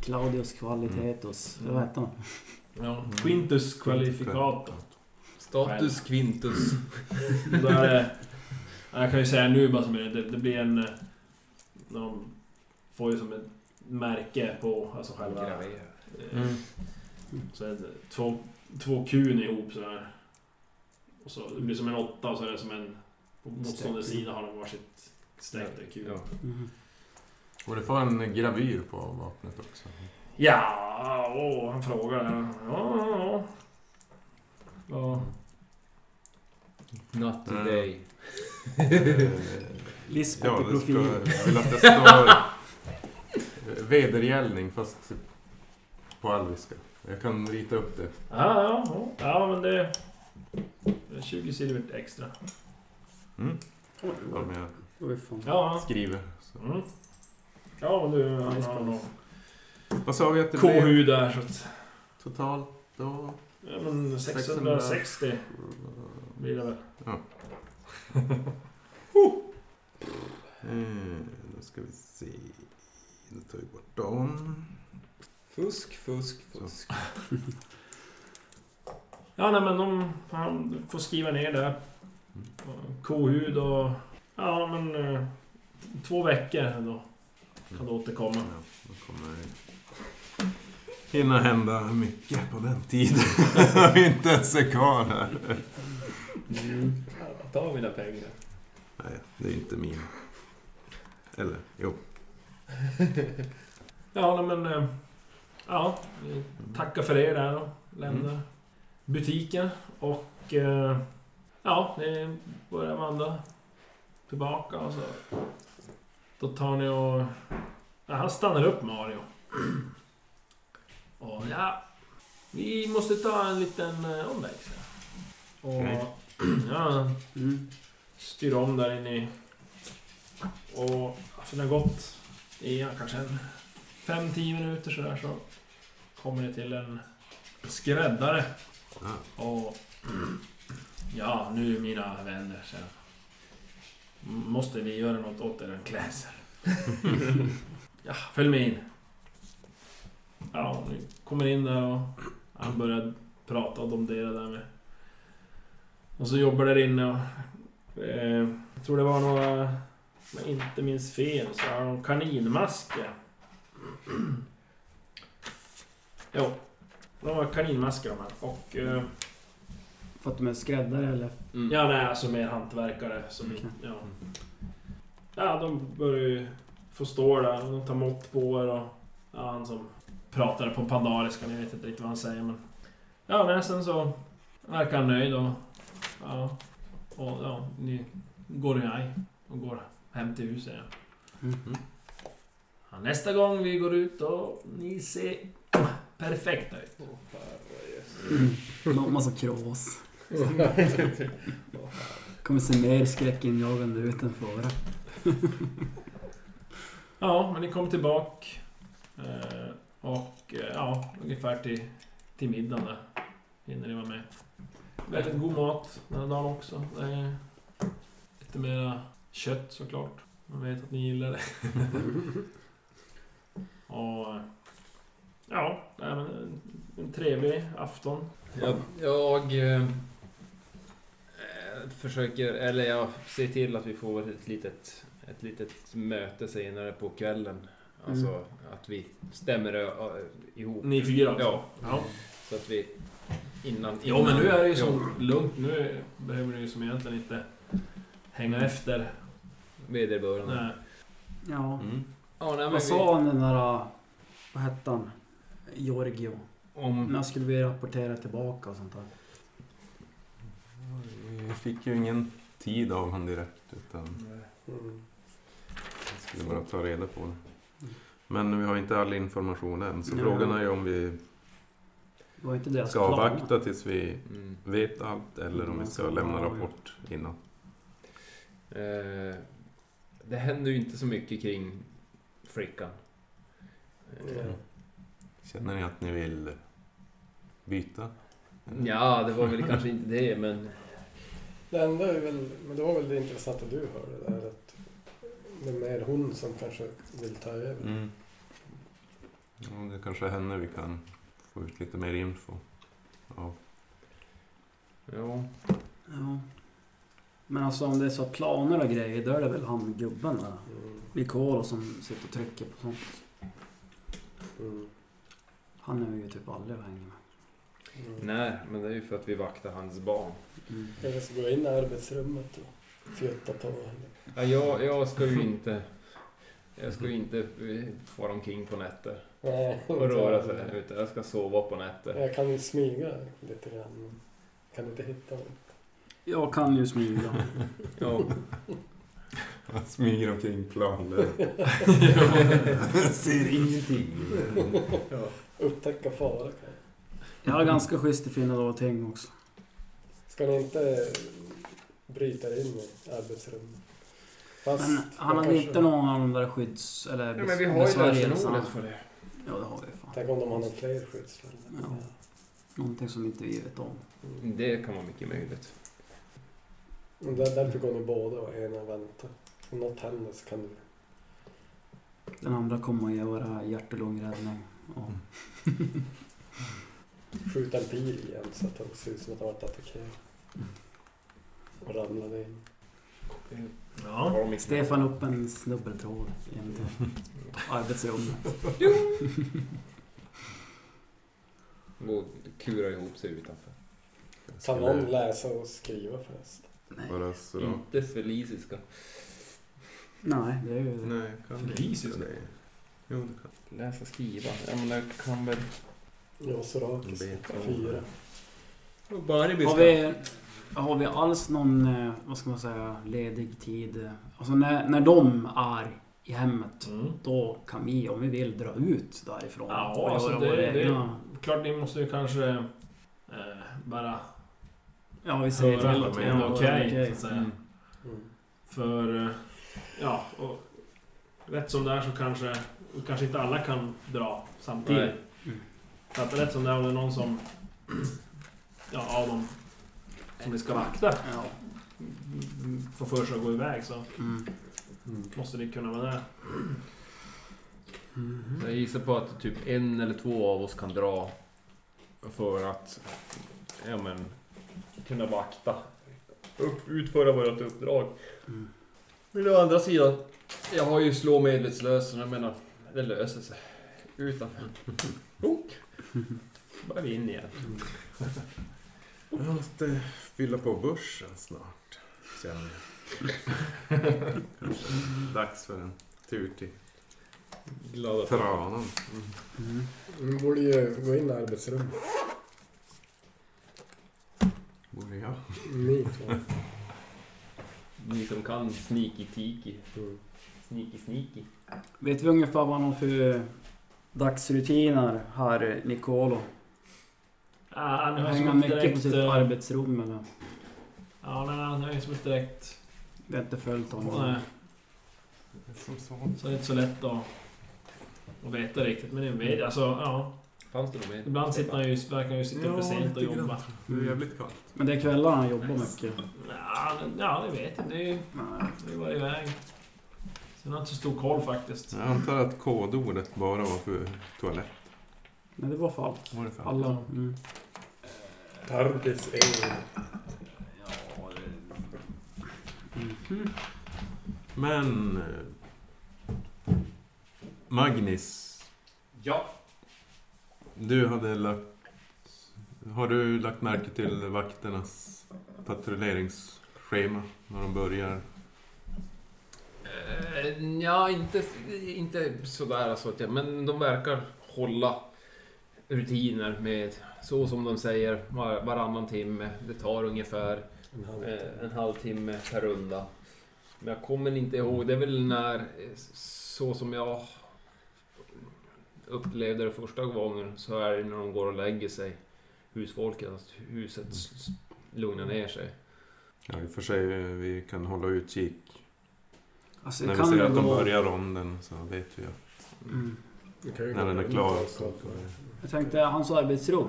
Claudius Qualitetus. Mm. Vad hette han? Ja, Quintus Qualificato. Status Quintus. Då är det, jag kan ju säga nu bara som det, det, blir en... eh, De får ju som ett märke på alltså själva... Eh, Mm. Så är det två, två kun ihop sådär. Och så det blir som en åtta och så är det som en... På motstående sida har de varsitt streck där kul. Ja. Mhm. Och det får en gravyr på vapnet också. Ja, åh, han frågar. Ja, ja, ja. Not Mm. today. Lisbeth Ja, i det profil. jag vill att det står vedergällning fast på alviska. Jag kan rita upp det. Ja, ja, ja. ja men det... det är 20 silver extra. Mm. Ja, men jag oj, fan. Ja, skriver. Så. mm. Ja, men du, han Vad sa vi att det blev kohud där så att... totalt då? Ja, men 660 blir det väl. Mm, då ska vi se. Då tar vi bort dem. Fusk, fusk, fusk. Ja, nej men de... Han får skriva ner det. Kohud och... Ja, men... eh, Två veckor då. Kan du återkomma. Ja, då kommer det hinna hända mycket på den tiden. Vi inte ens är kvar här. Ta mina pengar. Nej, det är inte min. Eller, jo. Ja, men... eh, Ja, vi tackar för er där och lämnar Mm. butiken. Och... eh, Ja, ni börjar vandra tillbaka och så... Då tar ni och... Ja, han stannar upp Mario. Och ja... Vi måste ta en liten eh, omväg. så. Och... Okej. Ja, Mm. styr om där inne i... Och... För det har gått i ja, kanske en 5-10 minuter sådär så kommer det till en skräddare. Ah, Och... Ja, nu mina vänner, så Måste vi göra något åt era klädsel? ja, följ med in. Ja, ni kommer in där och han börjar prata och domdera där med... Och så jobbar där inne och... Eh, jag tror det var några... Om jag inte minns fel så har de kaninmasker. jo. De har kaninmasker de här. Och... Eh, För att de är skräddare eller? Mm. Ja, nej, alltså mer hantverkare som... Okej. Ja. ja, de börjar ju få stå där och de tar mått på er och... Ja, han som pratar på pandariska, ni vet inte riktigt vad han säger men... Ja, nej, sen så verkar han nöjd och... Ja. Och ja, ni går iväg och går hem till huset. Ja. Mm. Ja, nästa gång vi går ut och ni ser perfekta ut. Mm. Massa krås. Kommer se mer skräckinjagande ut än förra. Ja, men ni kom tillbaka. Eh, och eh, ja, ungefär till, till middagen där. Hinner ni vara med. Väldigt god mat den här dagen också. Det är lite mera kött såklart. Man vet att ni gillar det. och ja, nej, men en, en trevlig afton. Jag, jag eh, försöker, eller jag ser till att vi får ett litet, ett litet möte senare på kvällen. Alltså Mm. att vi stämmer ö, ö, ihop. Ni fyra alltså? Ja. ja. Så att vi innan... Jo men nu är det ju så lugnt. Nu behöver ni ju som egentligen inte hänga efter. Vederbörande. Nej. Ja. Mm. Ja, nej, men Vad sa han den där... Vad hette han? Giorgio. om, När skulle vi rapportera tillbaka och sånt där? Vi fick ju ingen tid av honom direkt utan Mm. vi skulle bara ta reda på det. Men vi har inte all information än så Ja. frågan är ju om vi Det var inte deras Ska plan. avvakta tills vi Mm. vet allt eller om vi ska lämna rapport innan. Eh, det händer ju inte så mycket kring flickan. Eh. Känner ni att ni vill byta? Ja, det var väl kanske inte det, men... Det enda är väl, men det var väl det intressanta du hörde där att det är mer hon som kanske vill ta över. Mm. Ja, det kanske är henne vi kan få ut lite mer info av. Ja. Ja. Men alltså om det är så planer och grejer, då är det väl han gubben där. Mm. Mikolo som sitter och trycker på sånt. Mm. Han är ju typ aldrig att hänga med. Mm. Nej, men det är ju för att vi vaktar hans barn. Mm. Jag ska gå in i arbetsrummet och fjutta på henne. Ja, jag, jag ska ju inte... Jag ska ju inte eh, fara omkring på nätter Nej, och röra sig. Utan jag ska sova på nätter. Jag kan ju smyga lite grann. Kan inte hitta någon. Jag kan ju smyga. Ja. Han smyger omkring planlöst. Ser ingenting. Upptäcka fara kan jag. Jag har ganska schysst i finna och ting också. Ska ni inte bryta er in i arbetsrummet? Fast Men han hade kanske- inte någon av de där skydds... Eller ja men vi har ju lösenordet för det. Ja, det har vi fan. Tänk om de har någon fler skyddsfällor. Ja. Någonting som inte vi vet om. Mm. Det kan vara mycket möjligt. Där, därför går ni båda och ena väntar. Om något händer så kan du... Den andra kommer att göra hjärt och lungräddning. Och skjuta en pil igen så att det ser ut som att han varit attackerad. Och ramlade in. Ja. Stefan upp en snubbeltråd in till arbetsrummet. Gå och kura ihop sig utanför. Kan någon läsa och skriva förresten? Nej. Inte felisiska. Nej, det är ju... Nej, kan inte det? Jo, du kan. Läsa skriva. Ja men jag kan väl... Ja, Sorakis. Fyra. Har vi, har vi alls någon, eh, vad ska man säga, ledig tid? Alltså när, när de är i hemmet, Mm. då kan vi om vi vill dra ut därifrån. Ja, alltså det- våra det- egna- Klart ni måste ju kanske eh, bara Ja, vi säger till att det ja, är okej. så att. Mm. Mm. För, eh, ja, och rätt som det är så kanske, kanske inte alla kan dra samtidigt. Mm. Så att rätt som det är om det är någon som, ja, av dem som ni ska vakta Ja. får för sig att gå iväg så Mm. måste ni kunna vara där. Mhm. Jag gissar på att typ en eller två av oss kan dra för att ja, men, kunna vakta. Upp, utföra vårt uppdrag. Mm. Men å andra sidan, jag har ju slå medvetslös, så jag menar, det löser sig. Utanför. Oh. Bara vi in igen. Jag måste fylla på börsen snart. Känner jag. Dags för en tur till Glada Tranan. Mm. Vi borde ju gå in i arbetsrummet. Borde jag. Ni två. Ni som kan sneaky tiki. Mm. Sneaky sneaky. Vet vi ungefär vad han har för dagsrutiner, herr Nicolo? Ah, han har ju Hänger som han inte mycket på sitt eh, arbetsrum eller? Ja, nej, han har ju som inte direkt... Vi har inte följt honom. Nej, Som så. det är inte så lätt att, att veta riktigt. Men en vet, alltså, ja. Fanns det mer? Ibland sitter han ju, verkar han ju sitta uppe Ja, sent och jobba. Det är jävligt kallt. Men det är kvällar han jobbar mycket. Ja, det- ja, det vet jag. Det är ju... Nej. Det har varit iväg. Sen har jag inte så stor koll faktiskt. Jag antar att kodordet bara var för toalett. Men det var för allt. Var det för Alla. Mm. Tarbis är Mhm. Men... eh, Magnus, Ja. du hade lagt... Har du lagt märke till vakternas patrulleringsschema när de börjar? Eh, ja, inte, inte sådär alltså att jag, men de verkar hålla rutiner med så som de säger var, varannan timme. Det tar ungefär en halv eh, en halvtimme per runda. Men jag kommer inte ihåg, det är väl när, eh, så som jag upplevde det första gången, så är det när de går och lägger sig. husfolket att huset s- s- lugnar ner sig. Ja, i och för sig, vi kan hålla utkik. Alltså, När vi ser att de börjar ronden så vet vi att Mm. När den är klar och så... Jag tänkte, hans arbetsrum.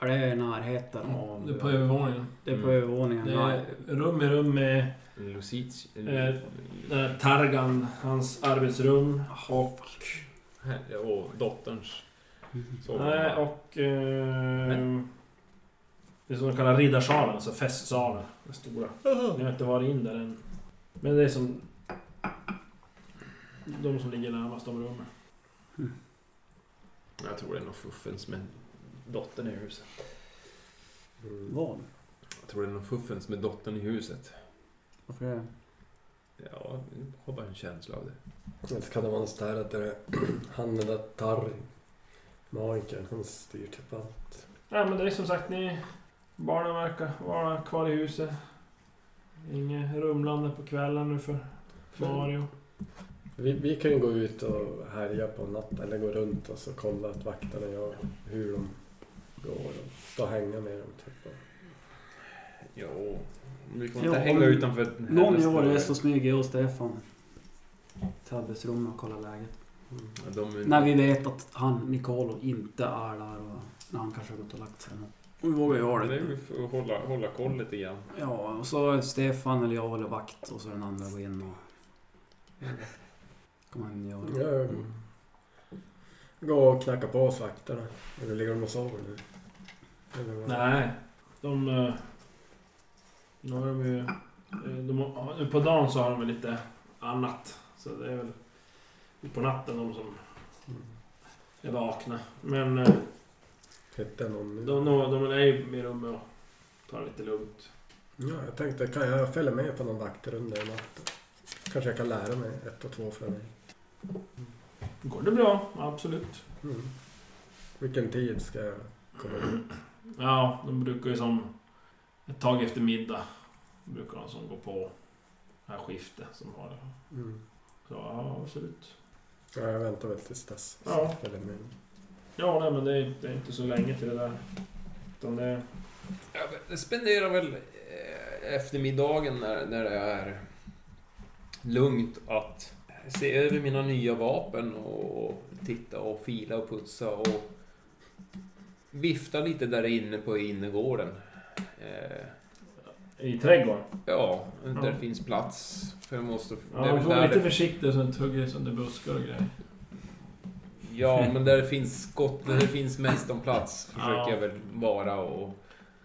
Är det i närheten av... Det är på övervåningen. Det är på Mm. övervåningen? Det Nej. är rum i rum med Lucic... Eh, eh, Targan, hans arbetsrum och... och dotterns sovrum. Nej, och... Eh, det som de kallar riddarsalen, alltså festsalen. Den stora. Jag har inte varit in där än. Men det är som... De som ligger närmast de rummen. Jag tror det är något fuffens med dottern i huset. Mm. Vad? Jag tror det är något fuffens med dottern i huset. Varför det? Ja, jag har bara en känsla av det. Eller kan det vara så det är han den där Tarry, magikern, han styr typ allt. Ja men det är som sagt ni... Barnen verkar vara kvar i huset. Inget rumlande på kvällen nu för Mario. Vi, vi kan ju gå ut och härja på natten, eller gå runt och så kolla att vakterna gör hur de går och stå och hänga med dem. Typ. Jo, vi Ja, inte om hänga utanför Någon hennes gör det dörr. så smyger jag och Stefan till arbetsrummet och kollar läget. Mm. Ja, de, När vi vet att han, Nicolo, inte är där och när han kanske har gått och lagt sig. Och vi vågar göra det är det. vi får hålla, hålla koll lite grann. Ja, och så är Stefan eller jag håller vakt och så den andra går in och... Kan man göra. Ja, gå och knacka på oss vakterna. Eller ligger de och sover nu? Eller vad? Nej, de... eh, Nu har de ju... eh, De, på dagen så har de väl lite annat. Så det är väl på natten de som Mm. är vakna. Men eh, Hittar någon nu? de, de, de är ju i rummet och tar det lite lugnt. Ja, jag tänkte, kan jag följa med på någon vaktrunda i natt? Kanske jag kan lära mig ett och två från dig. Går det bra? Absolut. Mm. Vilken tid ska jag komma ut? Ja, de brukar ju som... Ett tag efter middag brukar de som gå på det här skiftet som har... Mm. Så ja, absolut. Ja, jag väntar väl tills dess. Ja. Ja, nej, men det är, det är inte så länge till det där. Utan det... Jag spenderar väl eh, eftermiddagen när, när det är lugnt att se över mina nya vapen och titta och fila och putsa och vifta lite där inne på innergården. Eh, I trädgården. ja, där Ja. det finns plats. För jag måste... Ja, det där lite det, försiktig så det inte hugger sönder buskar och grejer. ja, men där det finns skott, där det finns mest om plats försöker Ja. jag väl vara och...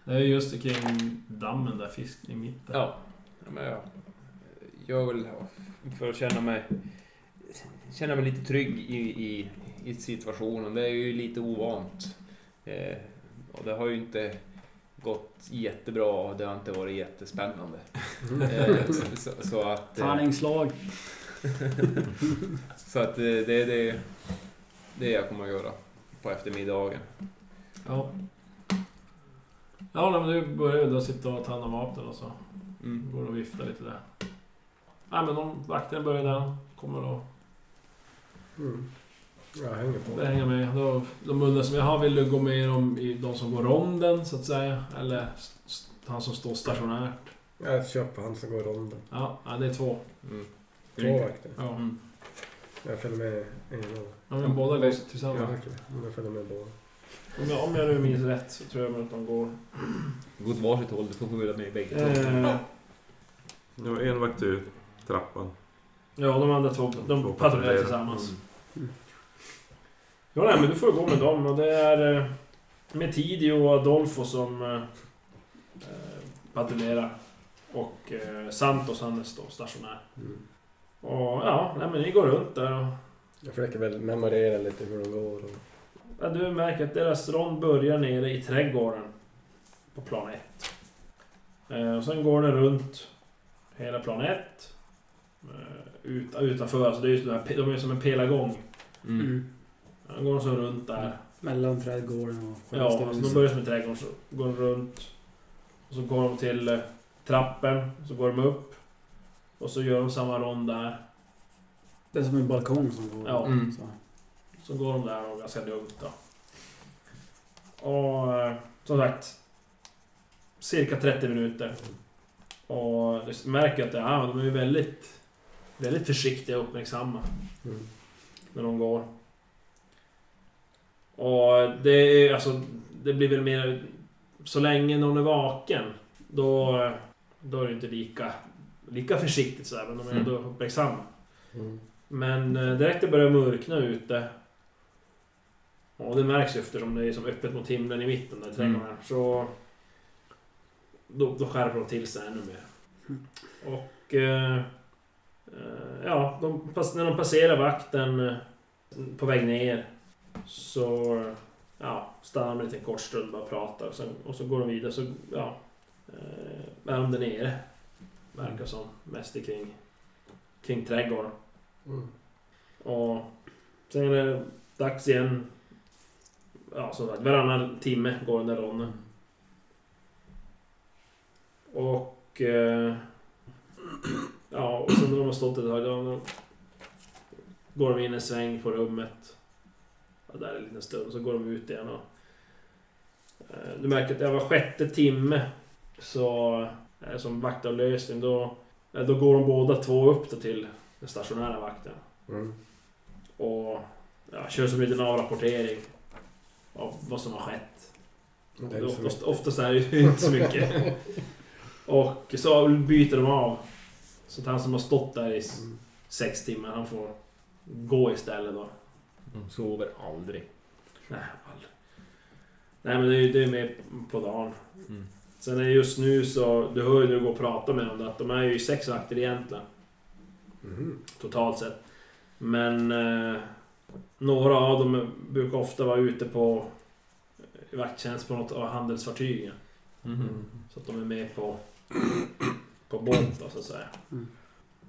Det är just kring dammen där, fisken i mitten. Ja, ja, men jag väl för att känna mig, känna mig lite trygg i, i, i situationen. Det är ju lite ovant. Eh, och det har ju inte gått jättebra och det har inte varit jättespännande. Eh, så, så, så att... Eh, Tärningsslag. så att eh, det är det, det jag kommer att göra på eftermiddagen. Ja. Ja, men du börjar ju då sitta och ta hand om vapnen och så. Mm. Går och vifta lite där. Nej, men de vakterna börjar där. Kommer och Mm. Jag hänger på. Det hänger med. Då, de undrar som jag har, vill du gå med dem i de som går ronden så att säga? Eller han som står stationärt? Jag på han som går ronden. Ja, ja det är två. Mm. Två vakter. Ja, Mm. Jag följer med en av. ja men båda går Ja, tillsammans. okej. Men Jag följer med båda. Om jag, om jag nu minns rätt så tror jag att de går... Gå åt varsitt håll, du får följa med bägge två. Eh, Det var en vakt ut trappan. ja, de andra två, Två de patrullerar tillsammans. Mm. Ja, nej, men du får gå med dem och det är eh, Metidio och Adolfo som eh, eh, patrullerar. Och eh, Santos han står stationär. Mm. Och ja, nej, men ni går runt där och Jag försöker väl memorera lite hur de går. Och... Ja, du märker att deras rond börjar nere i trädgården. På plan 1. Eh, och sen går det runt hela plan 1. Eh, ut, utanför, alltså det är ju sådär, de är som en pelargång. Mm. Mm. Då går de så runt där. Mellan trädgården och Ja, alltså de börjar som en trädgård, så går de runt. Och så går de till eh, trappen, så går de upp. Och så gör de samma rond där. Det är som en balkong som går. Ja. Mm. Så. Så går de där och ganska lugnt då. Och... eh, som sagt, cirka 30 minuter. Och du märker att ja, de är väldigt, väldigt försiktiga och uppmärksamma Mm. när de går. Och det är alltså, det blir väl mer... Så länge någon är vaken, då, då är det inte lika, lika försiktigt så här, men de är ändå uppmärksamma. Mm. Men eh, direkt det börjar mörkna ute och det märks ju eftersom det är som öppet mot himlen i mitten där trädgården. här, Så då, då skärper de till sig ännu mer. Och eh, eh, ja, de, när de passerar vakten eh, på väg ner så ja, stannar de en liten kort stund och bara pratar och, sen, och så går de vidare så ja, eh, är de där nere. Verkar som mest kring, kring trädgården. Mm. Och sen är det dags igen. Ja, som sagt, varannan timme går den där ronden. Och... Eh, ja, och sen när de har stått ett tag, då går de in en sväng på rummet. Ja, där en liten stund, så går de ut igen och... Eh, du märker att det var sjätte timme så... Eh, som vaktavlösning, då... Eh, då går de båda två upp då till den stationära vakten. Mm. Och ja, kör som en liten avrapportering av vad som har skett. Oftast, oftast är det ju inte så mycket. Och så byter de av. Så att han som har stått där i Mm. sex timmar, han får gå istället då. De sover aldrig. Nej, aldrig. Nej men det är ju det är mer på dagen. Mm. Sen är just nu så, du hör ju när du går och pratar med dem att de är ju sex vakter egentligen. Mhm. totalt sett. Men eh, några av dem brukar ofta vara ute på i vakttjänst på något av handelsfartygen. Mhm. Så att de är med på, på båt så att säga. Mm.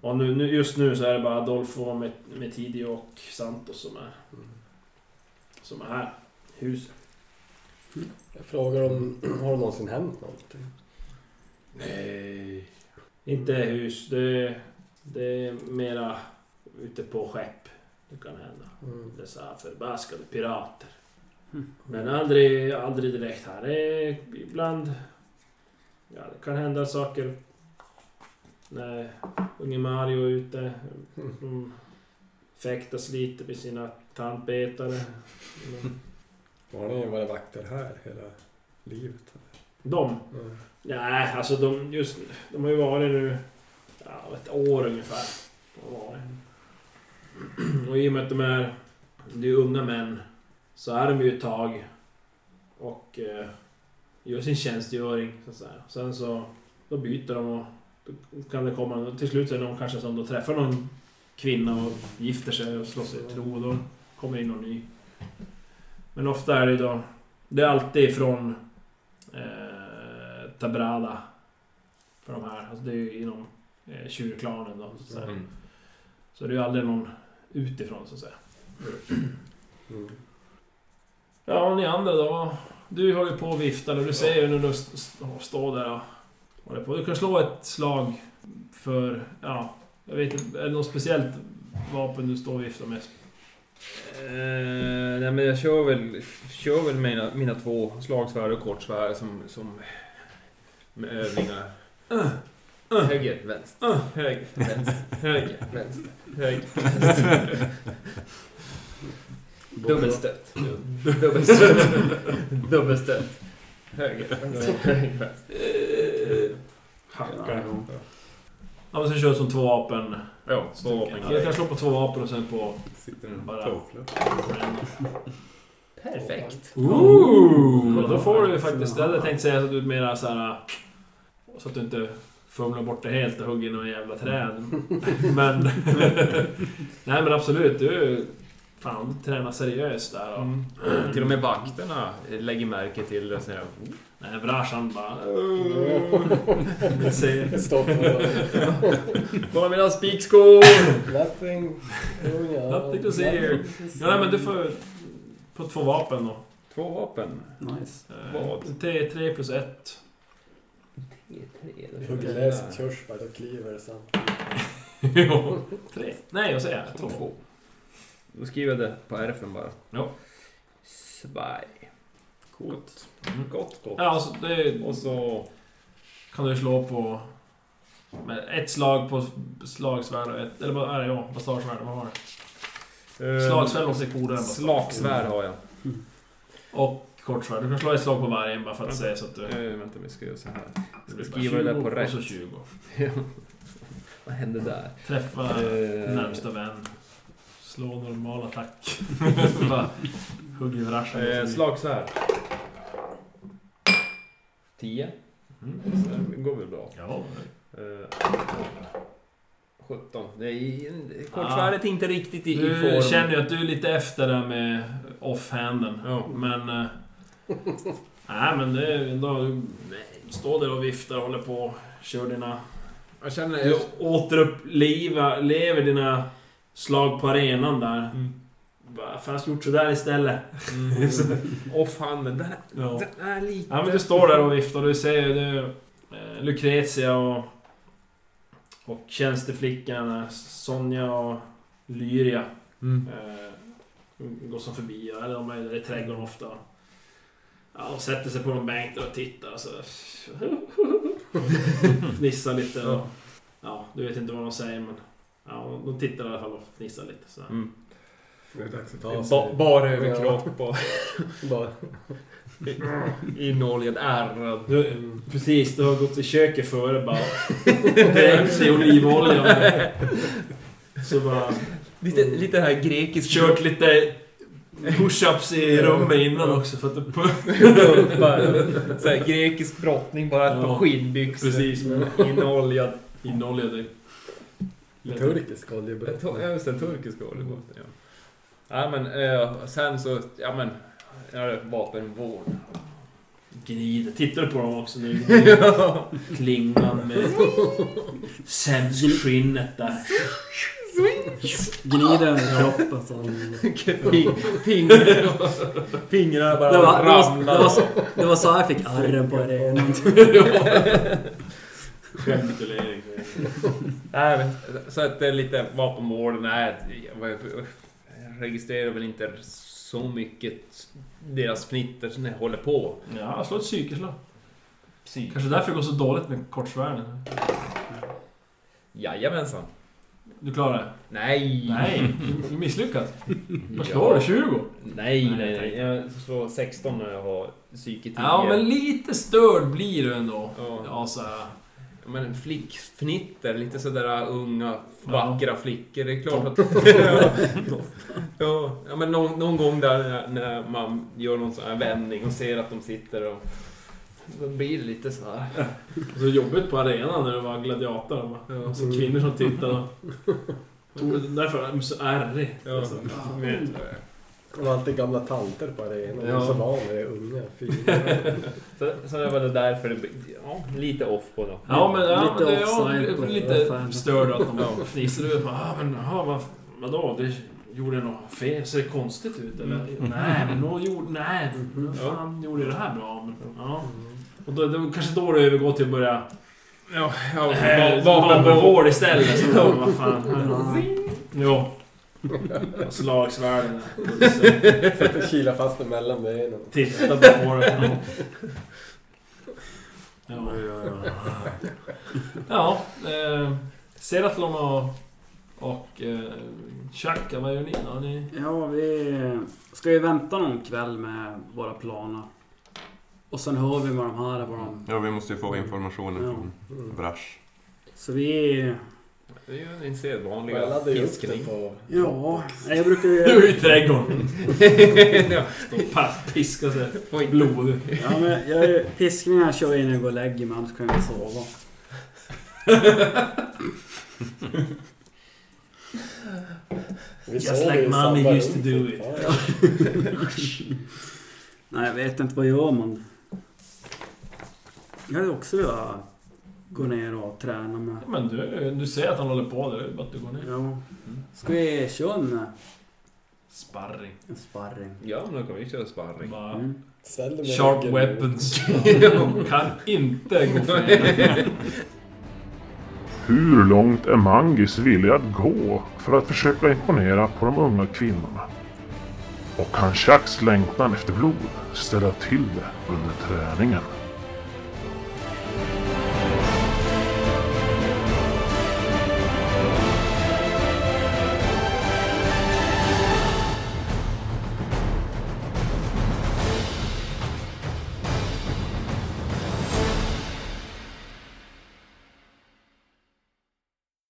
Och nu, nu, just nu så är det bara Adolfo Tidio och Santos som är, Mm. som är här i huset. Jag frågar om, har det någonsin hänt någonting? Nej. Inte hus. Det, det är mera ute på skepp. Det kan hända. Mm. Dessa förbaskade pirater. Mm. Men aldrig, aldrig direkt här. Det är ibland... Ja, det kan hända saker när unge Mario är ute. De fäktas lite med sina tandpetare. Har ni varit vakter här hela livet? De? Mm. Nej, alltså de, just, de har ju varit nu ja, ett år ungefär. De. Och i och med att de är, det är unga män så är de ju ett tag och eh, gör sin tjänstgöring. Så att säga. Sen så då byter de och kan det komma, till slut är det någon kanske som då träffar någon kvinna och gifter sig och slår sig i tro och då kommer in någon ny. Men ofta är det då, det är alltid från eh, Tabrada. För de här. Alltså det är ju inom eh, tjurklanen då. Så, att säga. Mm. så det är ju aldrig någon utifrån så att säga. Mm. Ja, och ni andra då? Du håller ju på och viftar och du ser ju när du st- st- står där och håller på. Du kan slå ett slag för, ja, jag vet inte, är det något speciellt vapen du står och viftar med? Eh, nej men jag kör väl, kör väl mina, mina två slagsvärd och kortsvärd som, som med övningar. Höger, vänster, höger, vänster, höger, vänster, höger, vänster. Dubbelstöt. Dubbelstöt. Dubbelstöt. Höger, vänster, höger, vänster. Hackar. Ja, men sen kör du som två vapen. Ja, två vapen. Jag kan slå på två vapen och sen på... Sitter en Bara-. Perfekt. Ooh! Då får du ju faktiskt... Jag hade tänkt säga att du är mera så här... Så att du inte fumlar bort det helt och hugger i några jävla träd. Men... Nej men absolut, du... Fan, du tränar seriöst där och... Mm. Till och med vakterna lägger märke till det och säger Nej, Brashan bara... Stopp. Kolla mina spikskor! Nothing. Ja. Nothing to see here. Ja, nej, men du får... På två vapen då. Två vapen. Nice. Eh, Vad? T3 plus 1. Hugger läsk, körsbär och kliver sen. Jo. Tre. Nej, vad säger jag? Två. Då skriver jag det på RFen bara. Ja. Coolt. Gott, gott. Ja, alltså det Och så... kan du slå på... Med ett slag på slagsvärd och ett... Eller vad är det? Ja, bastagesvärd. Vad det? eh, Slagsvärd måste coolare än. Slagsvärd har jag. Och kortsvärd. Du kan slå ett slag på varje bara för att se så att du... Eh, vänta, vi ska göra så här. Det Ska skriva det där på 20 rätt. Och så 20. Vad hände där? Träffa Eh, närmsta vän. Slå normal attack. Hugger i vrarsen. Eh, slagsvärd. 10. Mm. Så det går väl bra. Ja, Eh, 17. Det är, kortsvärdet är inte riktigt i, i du form. känner ju att du är lite efter där med offhanden. Ja. Men... eh, Nej men det är ändå... Du står där och viftar och håller på. Kör dina... Jag känner... Du återupplever lever dina slag på arenan där. Mm. Bara, Fast gjort sådär istället. Mm. Offhanden, den, Ja. den är lite... Ja men du står där och viftar du ser ju du, eh, Lucrezia och, och tjänsteflickan eh, Sonja och Lyria Mm. eh, går som förbi, eller de är där i trädgården ofta. Ja, och sätter sig på någon bänk där och tittar och så... Fnissar lite och... Ja, du vet inte vad de säger men... Ja, de tittar i alla fall och fnissar lite så. Mm. Det är dags att ta Ba, sig. bara överkropp och Bara. inoljad ärrad. Du, precis, du har gått till köket före bara... Dränkt i olivolja. Så bara... Lite, lite här grekiskt... Kört lite push-ups i rummet innan också för att du... så här, grekisk brottning, bara ett Ja. par skinnbyxor. Precis. Inoljad. Inoljade. Turkisk oljebrott. Ja, just det. Turkisk oljebåt. Ja. Ja, men eh, sen så... Ja, men... Ja, det vapenvård. Gnider. Tittar du på dem också nu? Klingan med sämskskinnet där. Gnider över kroppen så. Fing- Fingrar... Fingrar bara Det var, det, var, det, ramlar. var, så- det var så jag fick arren på. Nej, men, så att det är lite vapenvården är... Jag registrerar väl inte så mycket deras fnitter när jag håller på. Ja, slå ett psykeslag. Kanske därför det går så dåligt med kortsvärden. Jajamensan. Du klarar det? Nej! Nej, du misslyckas. Vad slår du? 20? Nej, Nej, nej. Jag slår 16 när jag har psyke 10. Ja, men lite störd blir du ändå. Ja. Ja, så här. Men flickfnitter, lite sådär unga, Ja. vackra flickor. Det är klart att... ja, ja, men någon, någon gång där när, man gör någon sån här vändning och ser att de sitter och... Då blir det lite så här. Och så jobbigt på arenan när du var gladiator. va? Ja. Och så kvinnor som tittade. Därför är de så ärrig. Ja, Alltså, med, Det var alltid gamla tanter på arenan. Ja. Ja. Så var när det är unga. Fyra. så, så det var det därför det ja, lite off på då. Ja, men, ja, Lite men det, ja, offside på lite störd att de Ja. fnissar ut. Ja, men jaha, vad, vadå? Det gjorde jag något fel? Ser det konstigt ut eller? Nej, men då gjorde... Nej, vad fan gjorde det här bra? Men, ja. Och då, det var kanske då det övergår till att börja... Ja, ja Äh, vapenvård. Istället. Så då, vad fan. Jo. Slagsvärden. Sätter kila fast den mellan benen. Titta på det. Ja. Ja. Eh, Seratlon och, och eh, Chaka, vad gör ni då? Ni... Ja, vi ska ju vänta någon kväll med våra planer. Och sen hör vi vad de här vad de... Ja, vi måste ju få informationen Ja. från. Brash. Så vi... Det är ju din sedvanliga ju på... Ja, jag brukar Du är ju... i trädgården. ja. Och sig. Får Blodig. Ja, men jag är, piskningar kör jag innan jag går och lägger mig, annars kan jag inte sova. Just like mommy used to do it. Nej, jag vet inte. Vad gör man? Jag hade också velat gå ner och träna med... Men du, du ser att han håller på där. Det är bara att du går ner. Ja. Ska vi köra en, Sparring. en sparring? Ja, men då kan vi köra sparring. Bara Mm. Ställ dig med sharp ryggen weapons. kan inte gå fel. Hur långt är Mangis villig att gå för att försöka imponera på de unga kvinnorna? Och kan Chucks längtan efter blod ställa till det under träningen?